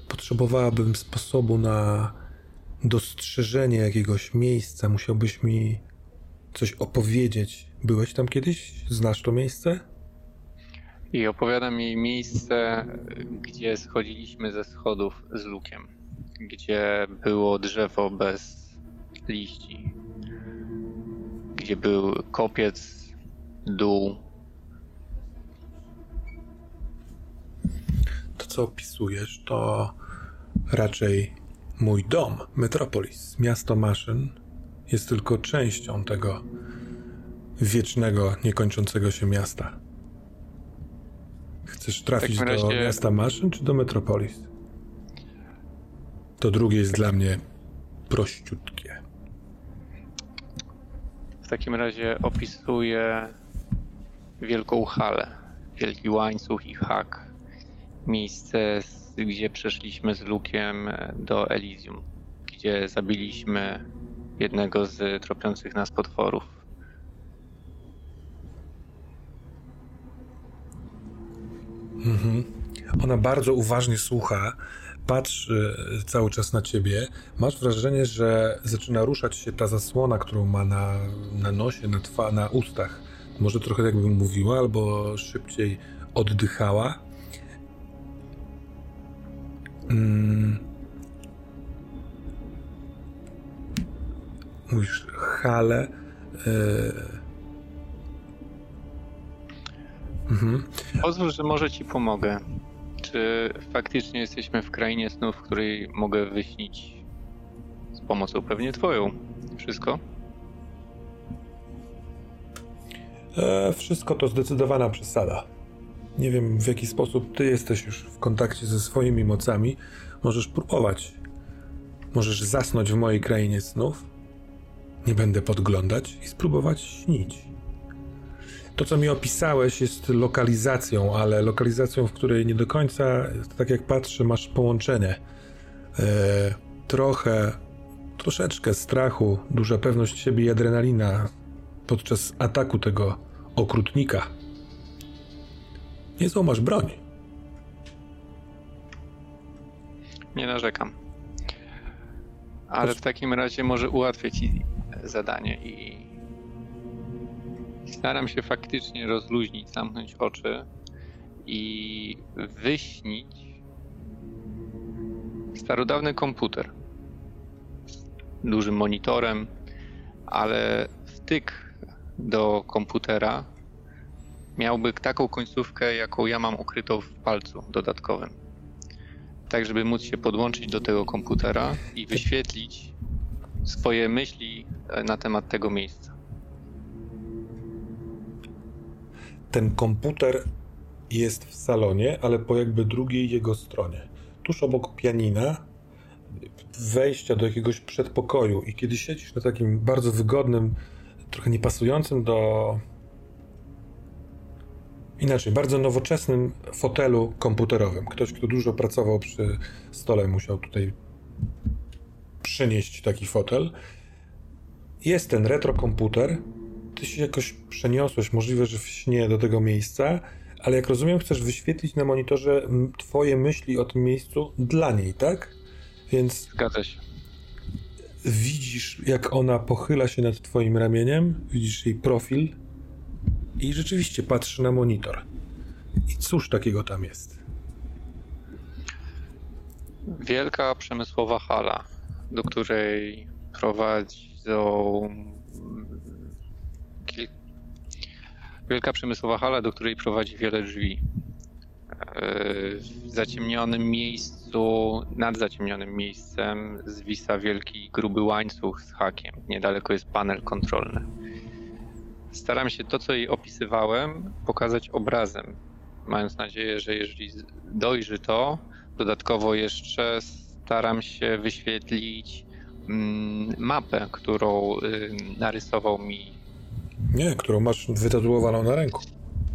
Potrzebowałabym sposobu na dostrzeżenie jakiegoś miejsca. Musiałbyś mi coś opowiedzieć. Byłeś tam kiedyś? Znasz to miejsce? I opowiada mi miejsce, gdzie schodziliśmy ze schodów z lukiem. gdzie było drzewo bez liści, gdzie był kopiec, dół. To, co opisujesz, to raczej mój dom, Metropolis, miasto maszyn, jest tylko częścią tego wiecznego, niekończącego się miasta. Chcesz trafić razie... do miasta maszyn czy do Metropolis? To drugie jest dla mnie prościutkie. W takim razie opisuję wielką halę, wielki łańcuch i hak. Miejsce, gdzie przeszliśmy z Lukiem do Elysium, gdzie zabiliśmy jednego z tropiących nas potworów. Mhm. Ona bardzo uważnie słucha, patrzy cały czas na ciebie. Masz wrażenie, że zaczyna ruszać się ta zasłona, którą ma na, na nosie, na, twa, na ustach. Może trochę jakby mówiła, albo szybciej oddychała. Mm. Mówisz, hale. Yy Mhm. Pozwól, że może ci pomogę. Czy faktycznie jesteśmy w krainie snów, w której mogę wyśnić z pomocą pewnie twoją wszystko? E, wszystko to zdecydowana przesada. Nie wiem, w jaki sposób ty jesteś już w kontakcie ze swoimi mocami. Możesz próbować. Możesz zasnąć w mojej krainie snów. Nie będę podglądać i spróbować śnić. To, co mi opisałeś, jest lokalizacją, ale lokalizacją, w której nie do końca, tak jak patrzę, masz połączenie. E, trochę, troszeczkę strachu, duża pewność siebie i adrenalina podczas ataku tego okrutnika. Niezłą masz broń. Nie narzekam. Ale w takim razie może ułatwię ci zadanie i staram się faktycznie rozluźnić, zamknąć oczy i wyśnić starodawny komputer dużym monitorem, ale wtyk do komputera miałby taką końcówkę, jaką ja mam ukrytą w palcu dodatkowym. Tak, żeby móc się podłączyć do tego komputera i wyświetlić swoje myśli na temat tego miejsca. Ten komputer jest w salonie, ale po jakby drugiej jego stronie. Tuż obok pianina, wejścia do jakiegoś przedpokoju i kiedy siedzisz na takim bardzo wygodnym, trochę niepasującym do... Inaczej, bardzo nowoczesnym fotelu komputerowym. Ktoś, kto dużo pracował przy stole, musiał tutaj przynieść taki fotel. Jest ten retrokomputer, ty się jakoś przeniosłeś, możliwe, że w śnie do tego miejsca, ale jak rozumiem, chcesz wyświetlić na monitorze twoje myśli o tym miejscu dla niej, tak? Więc. Zgadza się. Widzisz, jak ona pochyla się nad twoim ramieniem, widzisz jej profil i rzeczywiście patrzy na monitor. I cóż takiego tam jest? Wielka przemysłowa hala, do której prowadzą Wielka przemysłowa hala, do której prowadzi wiele drzwi. E, w zaciemnionym miejscu, nad zaciemnionym miejscem zwisa wielki, gruby łańcuch z hakiem. Niedaleko jest panel kontrolny. Staram się to, co jej opisywałem, pokazać obrazem, mając nadzieję, że jeżeli dojrzy to, dodatkowo jeszcze staram się wyświetlić mm, mapę, którą narysował mi nie, którą masz wytatuowaną na ręku.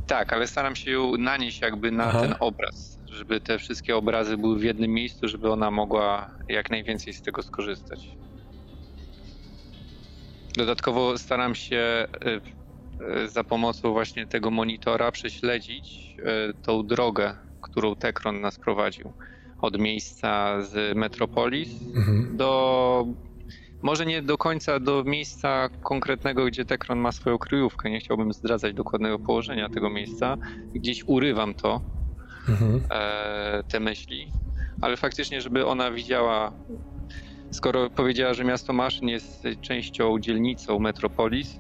Tak, ale staram się ją nanieść jakby na Aha. ten obraz, żeby te wszystkie obrazy były w jednym miejscu, żeby ona mogła jak najwięcej z tego skorzystać. Dodatkowo staram się y, y, za pomocą właśnie tego monitora prześledzić y, tą drogę, którą Tekron nas prowadził. Od miejsca z Metropolis mhm. do może nie do końca do miejsca konkretnego, gdzie Tekron ma swoją kryjówkę. Nie chciałbym zdradzać dokładnego położenia tego miejsca. Gdzieś urywam to, mhm. e, te myśli, ale faktycznie, żeby ona widziała, skoro powiedziała, że miasto maszyn jest częścią, dzielnicą Metropolis,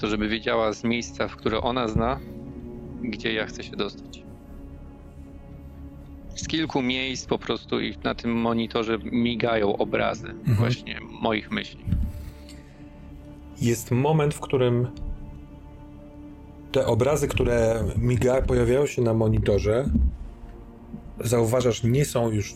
to żeby wiedziała z miejsca, w które ona zna, gdzie ja chcę się dostać. Z kilku miejsc po prostu i na tym monitorze migają obrazy mhm. właśnie moich myśli. Jest moment, w którym te obrazy, które miga, pojawiają się na monitorze, zauważasz, nie są już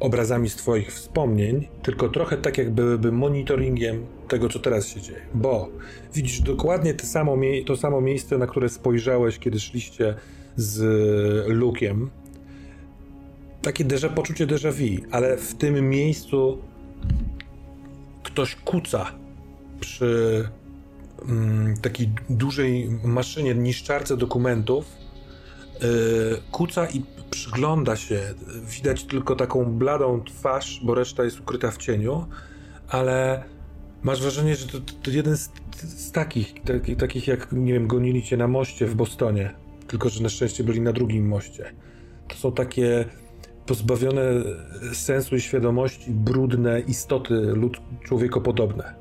obrazami z Twoich wspomnień, tylko trochę tak, jak byłyby monitoringiem tego, co teraz się dzieje. Bo widzisz dokładnie to samo, to samo miejsce, na które spojrzałeś, kiedy szliście z Lukiem. Takie déjà, poczucie déjà vu, ale w tym miejscu ktoś kuca przy mm, takiej dużej maszynie, niszczarce dokumentów. Yy, kuca i przygląda się. Widać tylko taką bladą twarz, bo reszta jest ukryta w cieniu, ale masz wrażenie, że to, to jeden z, z takich, takich, takich jak, nie wiem, gonili cię na moście w Bostonie, tylko że na szczęście byli na drugim moście. To są takie pozbawione sensu i świadomości, brudne istoty lud człowiekopodobne.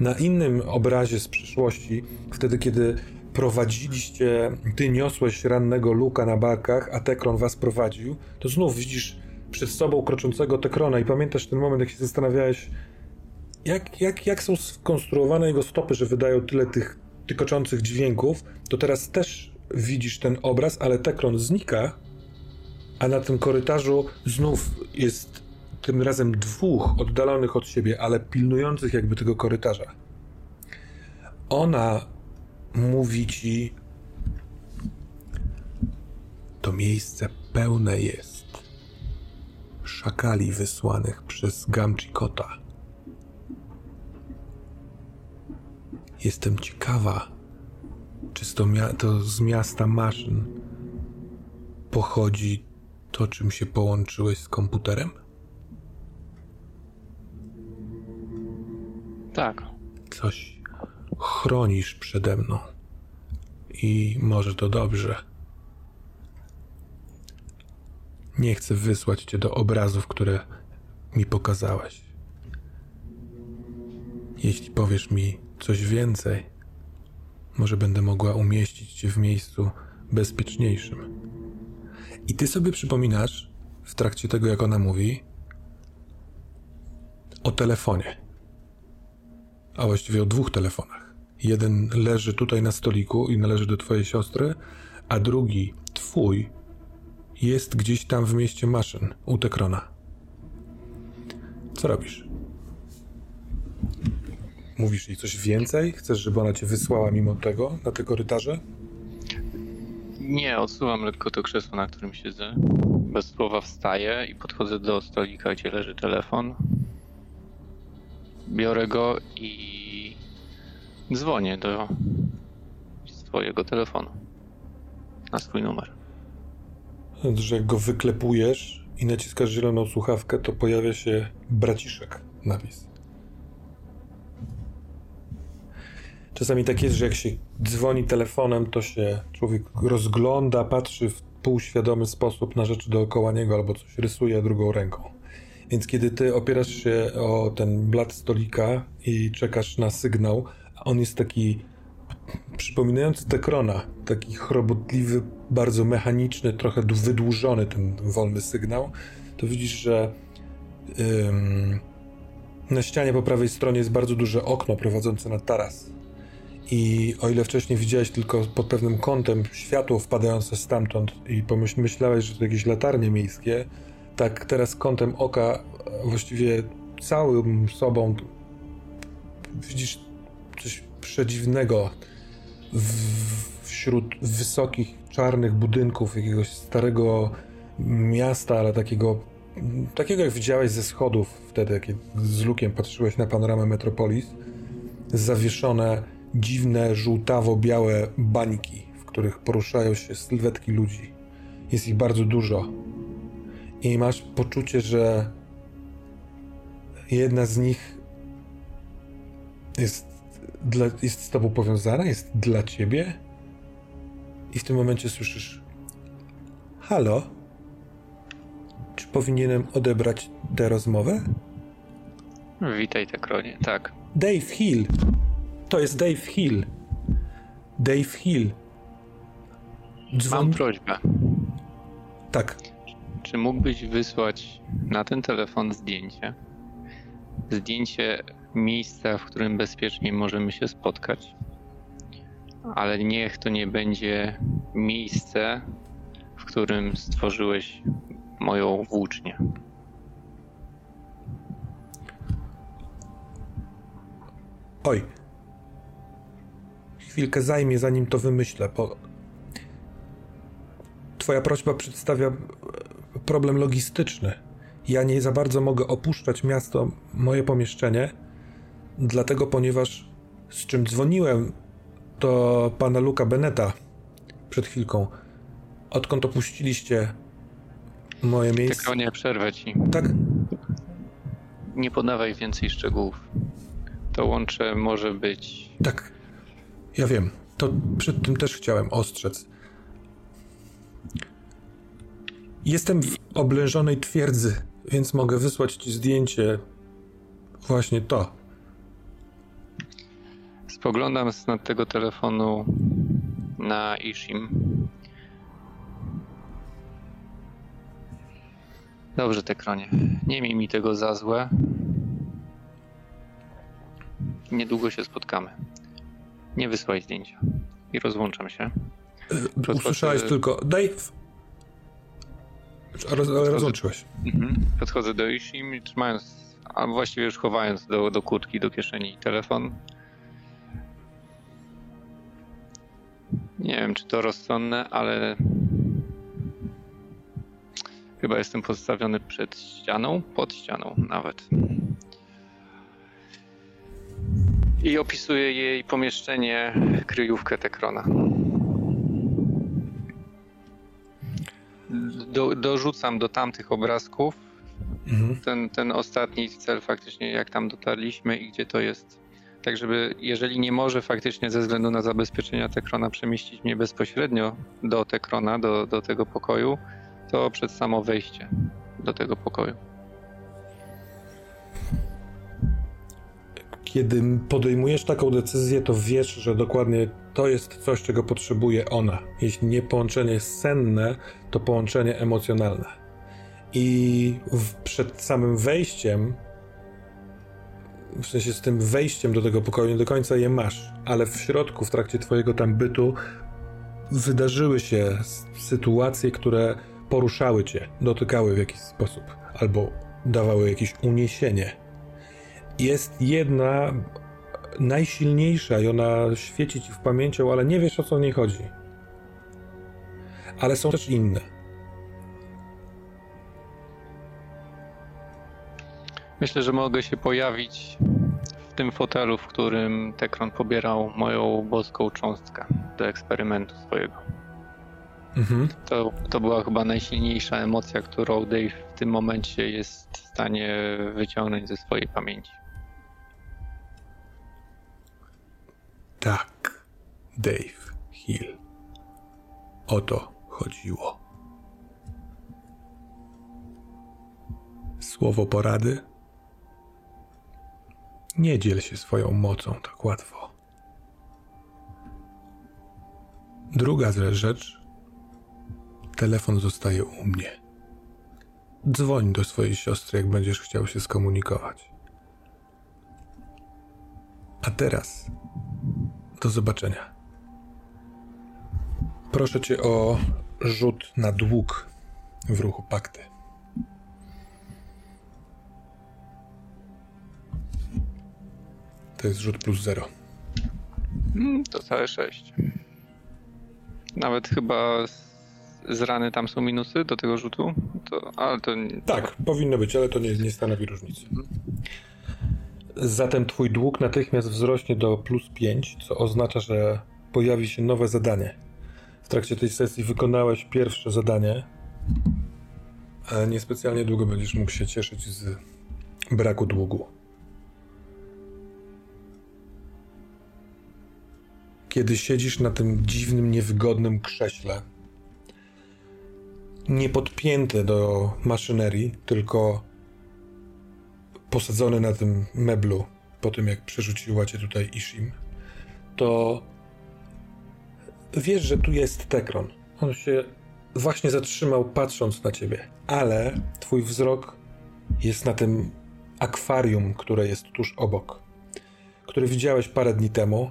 Na innym obrazie z przyszłości, wtedy kiedy prowadziliście, ty niosłeś rannego Luka na barkach, a Tekron was prowadził, to znów widzisz przed sobą kroczącego Tekrona i pamiętasz ten moment, jak się zastanawiałeś, jak, jak, jak są skonstruowane jego stopy, że wydają tyle tych tykoczących dźwięków, to teraz też widzisz ten obraz, ale Tekron znika, a na tym korytarzu znów jest tym razem dwóch oddalonych od siebie, ale pilnujących jakby tego korytarza. Ona mówi ci: To miejsce pełne jest szakali wysłanych przez Gamchikota. Jestem ciekawa, czy to, to z miasta maszyn pochodzi to, czym się połączyłeś z komputerem? Tak. Coś chronisz przede mną. I może to dobrze. Nie chcę wysłać cię do obrazów, które mi pokazałeś. Jeśli powiesz mi coś więcej, może będę mogła umieścić cię w miejscu bezpieczniejszym. I ty sobie przypominasz, w trakcie tego, jak ona mówi, o telefonie. A właściwie o dwóch telefonach. Jeden leży tutaj na stoliku i należy do twojej siostry, a drugi, twój, jest gdzieś tam w mieście maszyn, u Tekrona. Co robisz? Mówisz jej coś więcej? Chcesz, żeby ona cię wysłała mimo tego na te korytarze? Nie, odsuwam lekko to krzesło, na którym siedzę. Bez słowa wstaję i podchodzę do stolika, gdzie leży telefon. Biorę go i Dzwonię do swojego telefonu na swój numer. Że go wyklepujesz i naciskasz zieloną słuchawkę, to pojawia się braciszek napis. Czasami tak jest, że jak się dzwoni telefonem, to się człowiek rozgląda, patrzy w półświadomy sposób na rzeczy dookoła niego albo coś rysuje drugą ręką. Więc kiedy ty opierasz się o ten blat stolika i czekasz na sygnał, on jest taki przypominający Tekrona, taki chrobotliwy, bardzo mechaniczny, trochę wydłużony ten wolny sygnał, to widzisz, że ym, na ścianie po prawej stronie jest bardzo duże okno prowadzące na taras. I o ile wcześniej widziałeś tylko pod pewnym kątem światło wpadające stamtąd i pomyślałeś, że to jakieś latarnie miejskie, tak teraz kątem oka właściwie całym sobą widzisz coś przedziwnego wśród wysokich, czarnych budynków jakiegoś starego miasta, ale takiego, takiego jak widziałeś ze schodów wtedy, jak z lukiem patrzyłeś na panoramę Metropolis, zawieszone dziwne, żółtawo-białe bańki, w których poruszają się sylwetki ludzi. Jest ich bardzo dużo. I masz poczucie, że jedna z nich jest dla, jest z tobą powiązana, jest dla ciebie. I w tym momencie słyszysz: Halo? Czy powinienem odebrać tę rozmowę? Witaj, Tekronie. Tak. Dave Hill. To jest Dave Hill. Dave Hill. Dzwon... Mam prośbę. Tak. Czy mógłbyś wysłać na ten telefon zdjęcie? Zdjęcie miejsca, w którym bezpiecznie możemy się spotkać. Ale niech to nie będzie miejsce, w którym stworzyłeś moją włócznię. Oj. Chwilkę zajmie, zanim to wymyślę, bo Twoja prośba przedstawia problem logistyczny. Ja nie za bardzo mogę opuszczać miasto, moje pomieszczenie, dlatego ponieważ z czym dzwoniłem do pana Luka Beneta przed chwilką. Odkąd opuściliście moje miejsce? Tylko nie przerwę ci. Tak? Nie podawaj więcej szczegółów. To łącze może być. Tak. Ja wiem. To przed tym też chciałem ostrzec. Jestem w oblężonej twierdzy, więc mogę wysłać ci zdjęcie. Właśnie to. Spoglądam z nad tego telefonu na Ishim. Dobrze, Tekronie. Nie miej mi tego za złe. Niedługo się spotkamy. Nie wysłaj zdjęcia. I rozłączam się. Podchodzę... Usłyszałeś tylko Dave. Roz, ale rozłączyłeś. Mhm. Podchodzę do Ishim, trzymając, a właściwie już chowając do, do kurtki, do kieszeni telefon. Nie wiem, czy to rozsądne, ale chyba jestem postawiony przed ścianą, pod ścianą nawet. I opisuję jej pomieszczenie, kryjówkę Tekrona. Do, dorzucam do tamtych obrazków mhm. ten, ten ostatni cel faktycznie, jak tam dotarliśmy i gdzie to jest tak żeby jeżeli nie może faktycznie ze względu na zabezpieczenia Tekrona przemieścić mnie bezpośrednio do Tekrona, do, do tego pokoju, to przed samo wejście do tego pokoju. Kiedy podejmujesz taką decyzję, to wiesz, że dokładnie to jest coś, czego potrzebuje ona. Jeśli nie połączenie senne, to połączenie emocjonalne. I w, przed samym wejściem w sensie z tym wejściem do tego pokoju nie do końca je masz, ale w środku, w trakcie twojego tam bytu wydarzyły się sytuacje, które poruszały cię, dotykały w jakiś sposób, albo dawały jakieś uniesienie. Jest jedna najsilniejsza i ona świeci ci w pamięcią, ale nie wiesz o co w niej chodzi. Ale są też inne. Myślę, że mogę się pojawić w tym fotelu, w którym Tekron pobierał moją boską cząstkę do eksperymentu swojego. Mhm. To, to była chyba najsilniejsza emocja, którą Dave w tym momencie jest w stanie wyciągnąć ze swojej pamięci. Tak, Dave Hill. O to chodziło. Słowo porady nie dziel się swoją mocą tak łatwo. Druga rzecz. Telefon zostaje u mnie. Dzwoń do swojej siostry, jak będziesz chciał się skomunikować. A teraz do zobaczenia. Proszę cię o rzut na dług w ruchu pakty. To jest rzut plus 0. Mm, to całe 6. Nawet chyba z rany tam są minusy do tego rzutu, to, ale to... Tak, powinno być, ale to nie, nie stanowi różnicy. Zatem twój dług natychmiast wzrośnie do plus 5, co oznacza, że pojawi się nowe zadanie. W trakcie tej sesji wykonałeś pierwsze zadanie, niespecjalnie długo będziesz mógł się cieszyć z braku długu. kiedy siedzisz na tym dziwnym, niewygodnym krześle. nie podpięty do maszynerii, tylko posadzony na tym meblu po tym, jak przerzuciła cię tutaj Ishim, to wiesz, że tu jest Tekron. On się właśnie zatrzymał patrząc na ciebie, ale twój wzrok jest na tym akwarium, które jest tuż obok, które widziałeś parę dni temu.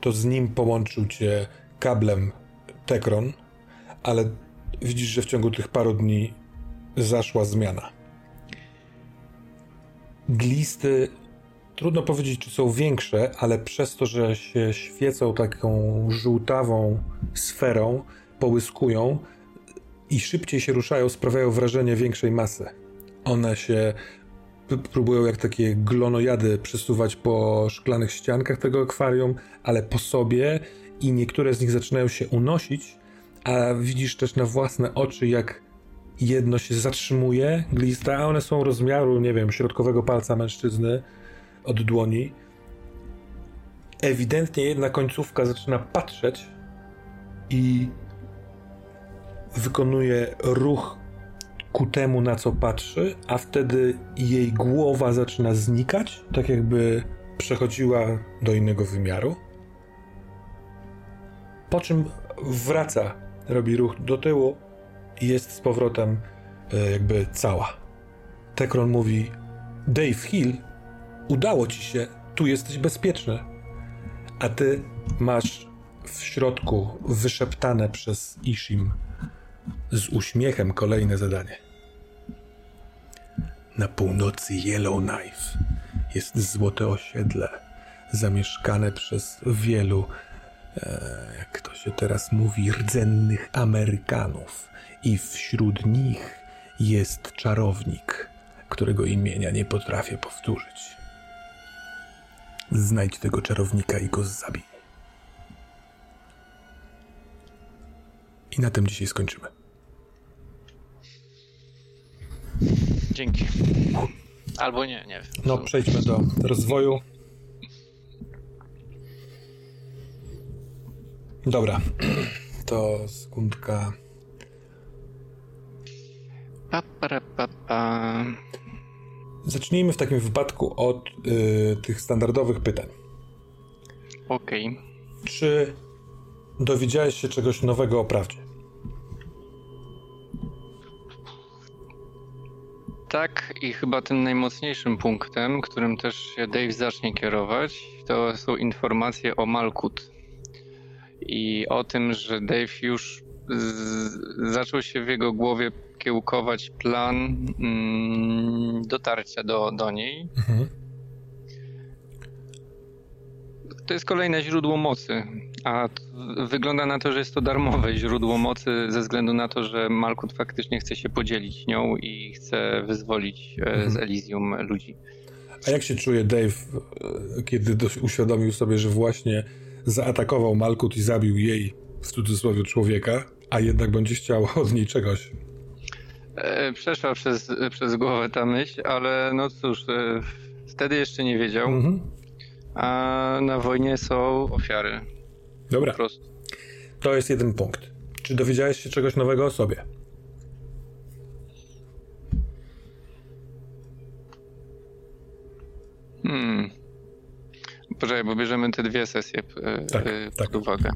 To z nim połączył cię kablem Tekron, ale widzisz, że w ciągu tych paru dni zaszła zmiana. Glisty, trudno powiedzieć, czy są większe, ale przez to, że się świecą taką żółtawą sferą, połyskują i szybciej się ruszają, sprawiają wrażenie większej masy. One się próbują jak takie glonojady przesuwać po szklanych ściankach tego akwarium, ale po sobie i niektóre z nich zaczynają się unosić, a widzisz też na własne oczy, jak jedno się zatrzymuje, glista, a one są rozmiaru, nie wiem, środkowego palca mężczyzny od dłoni. Ewidentnie jedna końcówka zaczyna patrzeć i wykonuje ruch ku temu, na co patrzy, a wtedy jej głowa zaczyna znikać, tak jakby przechodziła do innego wymiaru. Po czym wraca, robi ruch do tyłu i jest z powrotem e, jakby cała. Tekron mówi: Dave Hill, udało ci się, tu jesteś bezpieczny. A ty masz w środku wyszeptane przez Ishim z uśmiechem kolejne zadanie. Na północy Yellowknife jest złote osiedle, zamieszkane przez wielu, e, jak to się teraz mówi, rdzennych Amerykanów. I wśród nich jest czarownik, którego imienia nie potrafię powtórzyć. Znajdź tego czarownika i go zabij. I na tym dzisiaj skończymy. Dzięki. Albo nie, nie wiem. No, przejdźmy do rozwoju. Dobra. To sekundka. Pa, pa, pa, pa. Zacznijmy w takim wypadku od y, tych standardowych pytań. Okej. Okay. Czy dowiedziałeś się czegoś nowego o prawdzie? Tak, i chyba tym najmocniejszym punktem, którym też się Dave zacznie kierować, to są informacje o Malkut. I o tym, że Dave już zaczął się w jego głowie kiełkować plan mm, dotarcia do, do niej. Mhm. To jest kolejne źródło mocy, a wygląda na to, że jest to darmowe źródło mocy ze względu na to, że Malkut faktycznie chce się podzielić nią i chce wyzwolić e, mhm. z Elysium ludzi. A jak się czuje Dave, e, kiedy uświadomił sobie, że właśnie zaatakował Malkut i zabił jej, w cudzysłowie, człowieka, a jednak będzie chciał od niej czegoś? E, przeszła przez, przez głowę ta myśl, ale no cóż, wtedy jeszcze nie wiedział. Mhm. A na wojnie są ofiary. Dobra. To jest jeden punkt. Czy dowiedziałeś się czegoś nowego o sobie? Hmm. Poczekaj, bo bierzemy te dwie sesje e, tak, pod tak. uwagę.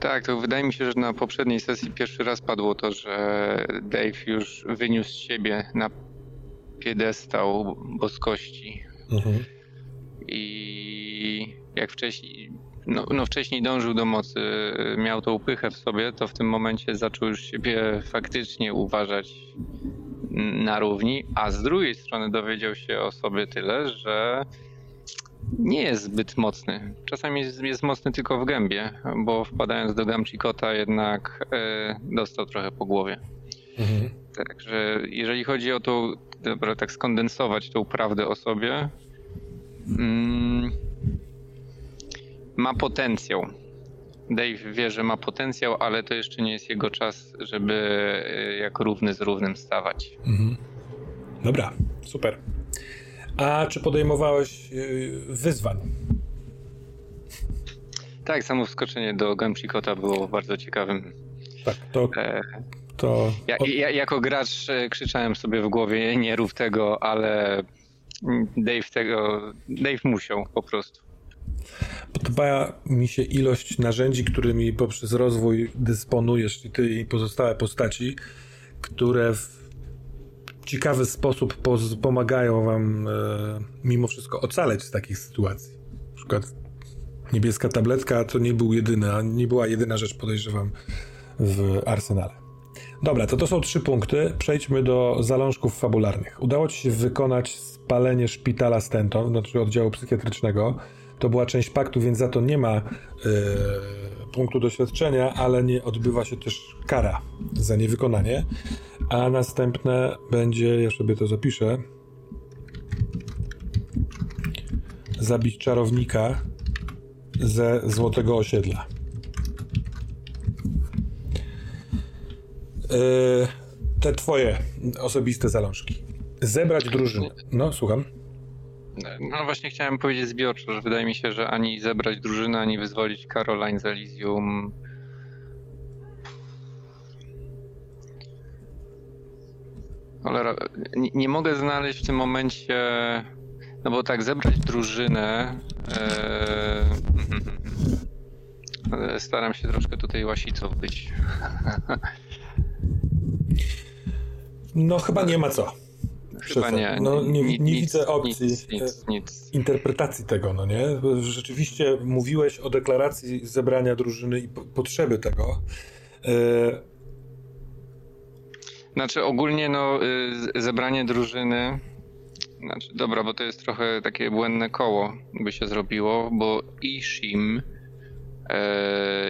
Tak, to wydaje mi się, że na poprzedniej sesji pierwszy raz padło to, że Dave już wyniósł siebie na piedestał boskości. Mhm. I jak wcześniej, no, no, wcześniej dążył do mocy, miał tą pychę w sobie, to w tym momencie zaczął już siebie faktycznie uważać na równi, a z drugiej strony dowiedział się o sobie tyle, że nie jest zbyt mocny. Czasami jest, jest mocny tylko w gębie, bo wpadając do Gamchikota jednak e, dostał trochę po głowie. Mhm. Także jeżeli chodzi o to, dobra, tak skondensować tą prawdę o sobie, mm, ma potencjał. Dave wie, że ma potencjał, ale to jeszcze nie jest jego czas, żeby e, jak równy z równym stawać. Mhm. Dobra, super. A czy podejmowałeś e, wyzwań? Tak, samo wskoczenie do Gamchikota było bardzo ciekawym tak, to... E, to... Ja, ja, jako gracz e, krzyczałem sobie w głowie, nie rób tego, ale Dave tego, Dave musiał po prostu. Podoba mi się ilość narzędzi, którymi poprzez rozwój dysponujesz ty i pozostałe postaci, które w ciekawy sposób pomagają wam e, mimo wszystko ocaleć z takich sytuacji. Na przykład niebieska tabletka to nie był jedyna, nie była jedyna rzecz, podejrzewam, w arsenale. Dobra, to to są trzy punkty. Przejdźmy do zalążków fabularnych. Udało ci się wykonać spalenie szpitala Stenton, znaczy oddziału psychiatrycznego. To była część paktu, więc za to nie ma e, punktu doświadczenia, ale nie odbywa się też kara za niewykonanie. A następne będzie, ja sobie to zapiszę, zabić czarownika ze Złotego Osiedla. Yy, te twoje osobiste zalążki. Zebrać drużynę. No, słucham. No właśnie chciałem powiedzieć zbiorczo, że wydaje mi się, że ani zebrać drużynę, ani wyzwolić Caroline z Elysium Cholera, nie, nie, mogę znaleźć w tym momencie, no bo tak zebrać drużynę, e, staram się troszkę tutaj łasicą być. No chyba nie ma co. Chyba nie. No, nie, nie nic, widzę opcji nic, nic, nic, interpretacji tego, no nie? Rzeczywiście mówiłeś o deklaracji zebrania drużyny i potrzeby tego. E, znaczy ogólnie no y, zebranie drużyny, znaczy dobra, bo to jest trochę takie błędne koło by się zrobiło, bo Ishim e,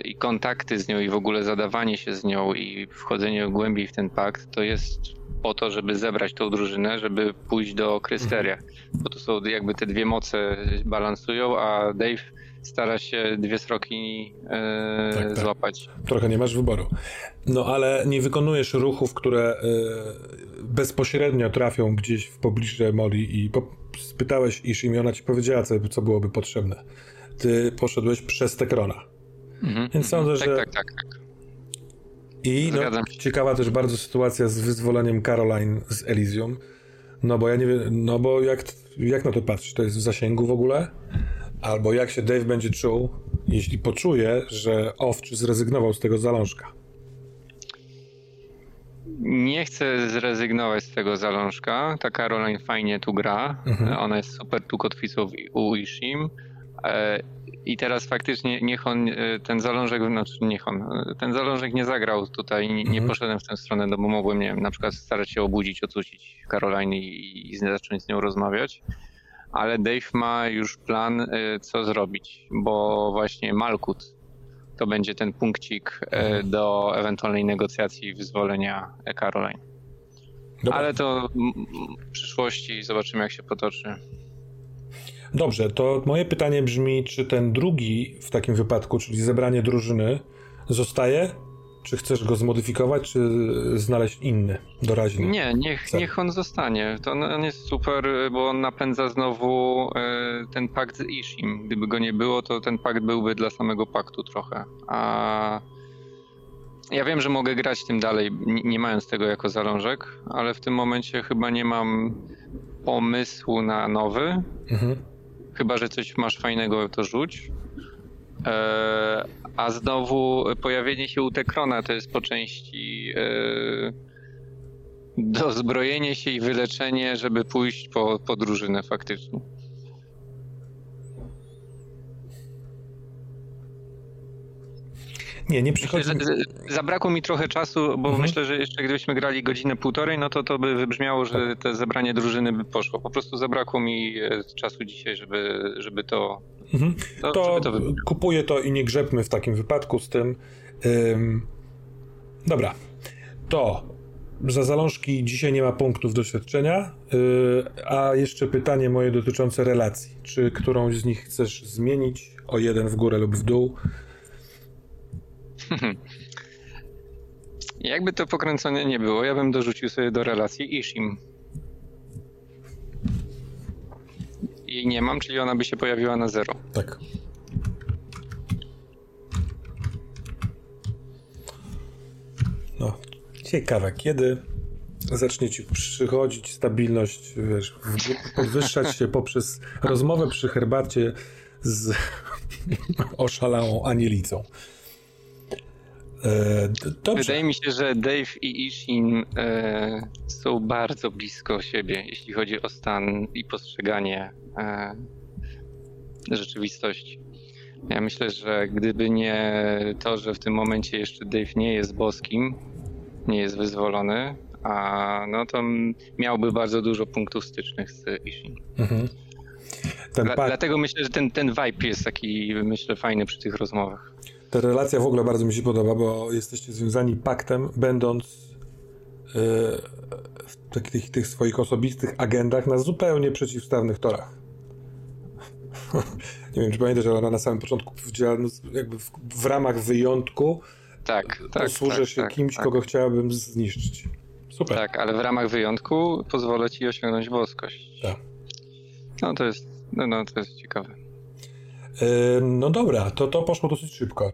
i kontakty z nią i w ogóle zadawanie się z nią i wchodzenie głębiej w ten pakt to jest po to, żeby zebrać tą drużynę, żeby pójść do Krysteria. Mhm. Bo to są jakby te dwie moce balansują, a Dave stara się dwie sroki e, tak, tak. złapać. Trochę nie masz wyboru. No ale nie wykonujesz ruchów, które e, bezpośrednio trafią gdzieś w pobliże Moli i po, spytałeś iż i ona ci powiedziała, co, co byłoby potrzebne. Ty poszedłeś przez Tekrona. Mhm, Więc sądzę, tak, że... Tak, tak, tak. I no, ciekawa też bardzo sytuacja z wyzwoleniem Caroline z Elysium. No bo ja nie wiem, no bo jak, jak na to patrzysz? To jest w zasięgu w ogóle? Albo jak się Dave będzie czuł, jeśli poczuje, że Owczy zrezygnował z tego zalążka? Nie chcę zrezygnować z tego zalążka. Ta Caroline fajnie tu gra. Mhm. Ona jest super tu kotwicą u Ishim. E, I teraz faktycznie niech on, e, ten zalążek, znaczy niech on, e, ten zalążek nie zagrał tutaj, nie, mhm. nie w tę stronę, no bo mogłem, nie wiem, na przykład starać się obudzić, ocucić Caroline i, i zacząć z nią rozmawiać ale Dave ma już plan, co zrobić, bo właśnie Malkut to będzie ten punkcik mhm. do ewentualnej negocjacji wyzwolenia Caroline. Dobra. Ale to w przyszłości zobaczymy, jak się potoczy. Dobrze, to moje pytanie brzmi, czy ten drugi w takim wypadku, czyli zebranie drużyny, zostaje czy chcesz go zmodyfikować, czy znaleźć inny, doraźny? Nie, niech, niech on zostanie. To on jest super, bo on napędza znowu e, ten pakt z Ishim. Gdyby go nie było, to ten pakt byłby dla samego paktu trochę. A ja wiem, że mogę grać tym dalej, nie mając tego jako zalążek, ale w tym momencie chyba nie mam pomysłu na nowy. Mhm. Chyba, że coś masz fajnego, to rzuć. E, a znowu pojawienie się u Tekrona to jest po części e, dozbrojenie się i wyleczenie, żeby pójść po, po drużynę faktycznie. Nie, nie przychodzi. Myślę, zabrakło mi trochę czasu, bo mhm. myślę, że jeszcze gdybyśmy grali godzinę, półtorej, no to to by wybrzmiało, że tak. te zebranie drużyny by poszło. Po prostu zabrakło mi e, czasu dzisiaj, żeby, żeby to. Mhm. To, to, to kupuję to i nie grzebmy w takim wypadku z tym. Ym... Dobra. To za zalążki dzisiaj nie ma punktów doświadczenia, yy, a jeszcze pytanie moje dotyczące relacji. Czy którąś z nich chcesz zmienić o jeden w górę lub w dół? Jakby to pokręcone nie było, ja bym dorzucił sobie do relacji Ishim. Jej nie mam, czyli ona by się pojawiła na zero. Tak. Ciekawe, kiedy zacznie ci przychodzić stabilność, wiesz, podwyższać się poprzez rozmowę przy herbacie z oszalałą anielicą. E, dobrze. Wydaje mi się, że Dave i Ishin e, są bardzo blisko siebie, jeśli chodzi o stan i postrzeganie e, rzeczywistości. Ja myślę, że gdyby nie to, że w tym momencie jeszcze Dave nie jest boskim, nie jest wyzwolony, a no to miałby bardzo dużo punktów stycznych z Ishin. Mhm. Dla, dlatego myślę, że ten, ten vibe jest taki, myślę, fajny przy tych rozmowach. Ta relacja w ogóle bardzo mi się podoba, bo jesteście związani paktem, będąc yy, w takich tych swoich osobistych agendach na zupełnie przeciwstawnych torach. Nie wiem, czy pamiętasz, ale ona na samym początku powiedziała, no, jakby w, w ramach wyjątku tak, tak, posłużę tak, się tak, kimś, tak. kogo chciałabym zniszczyć. Super. Tak, ale w ramach wyjątku pozwolę ci osiągnąć boskość. Tak. No to jest, no, no to jest ciekawe. No dobra, to to poszło dosyć szybko.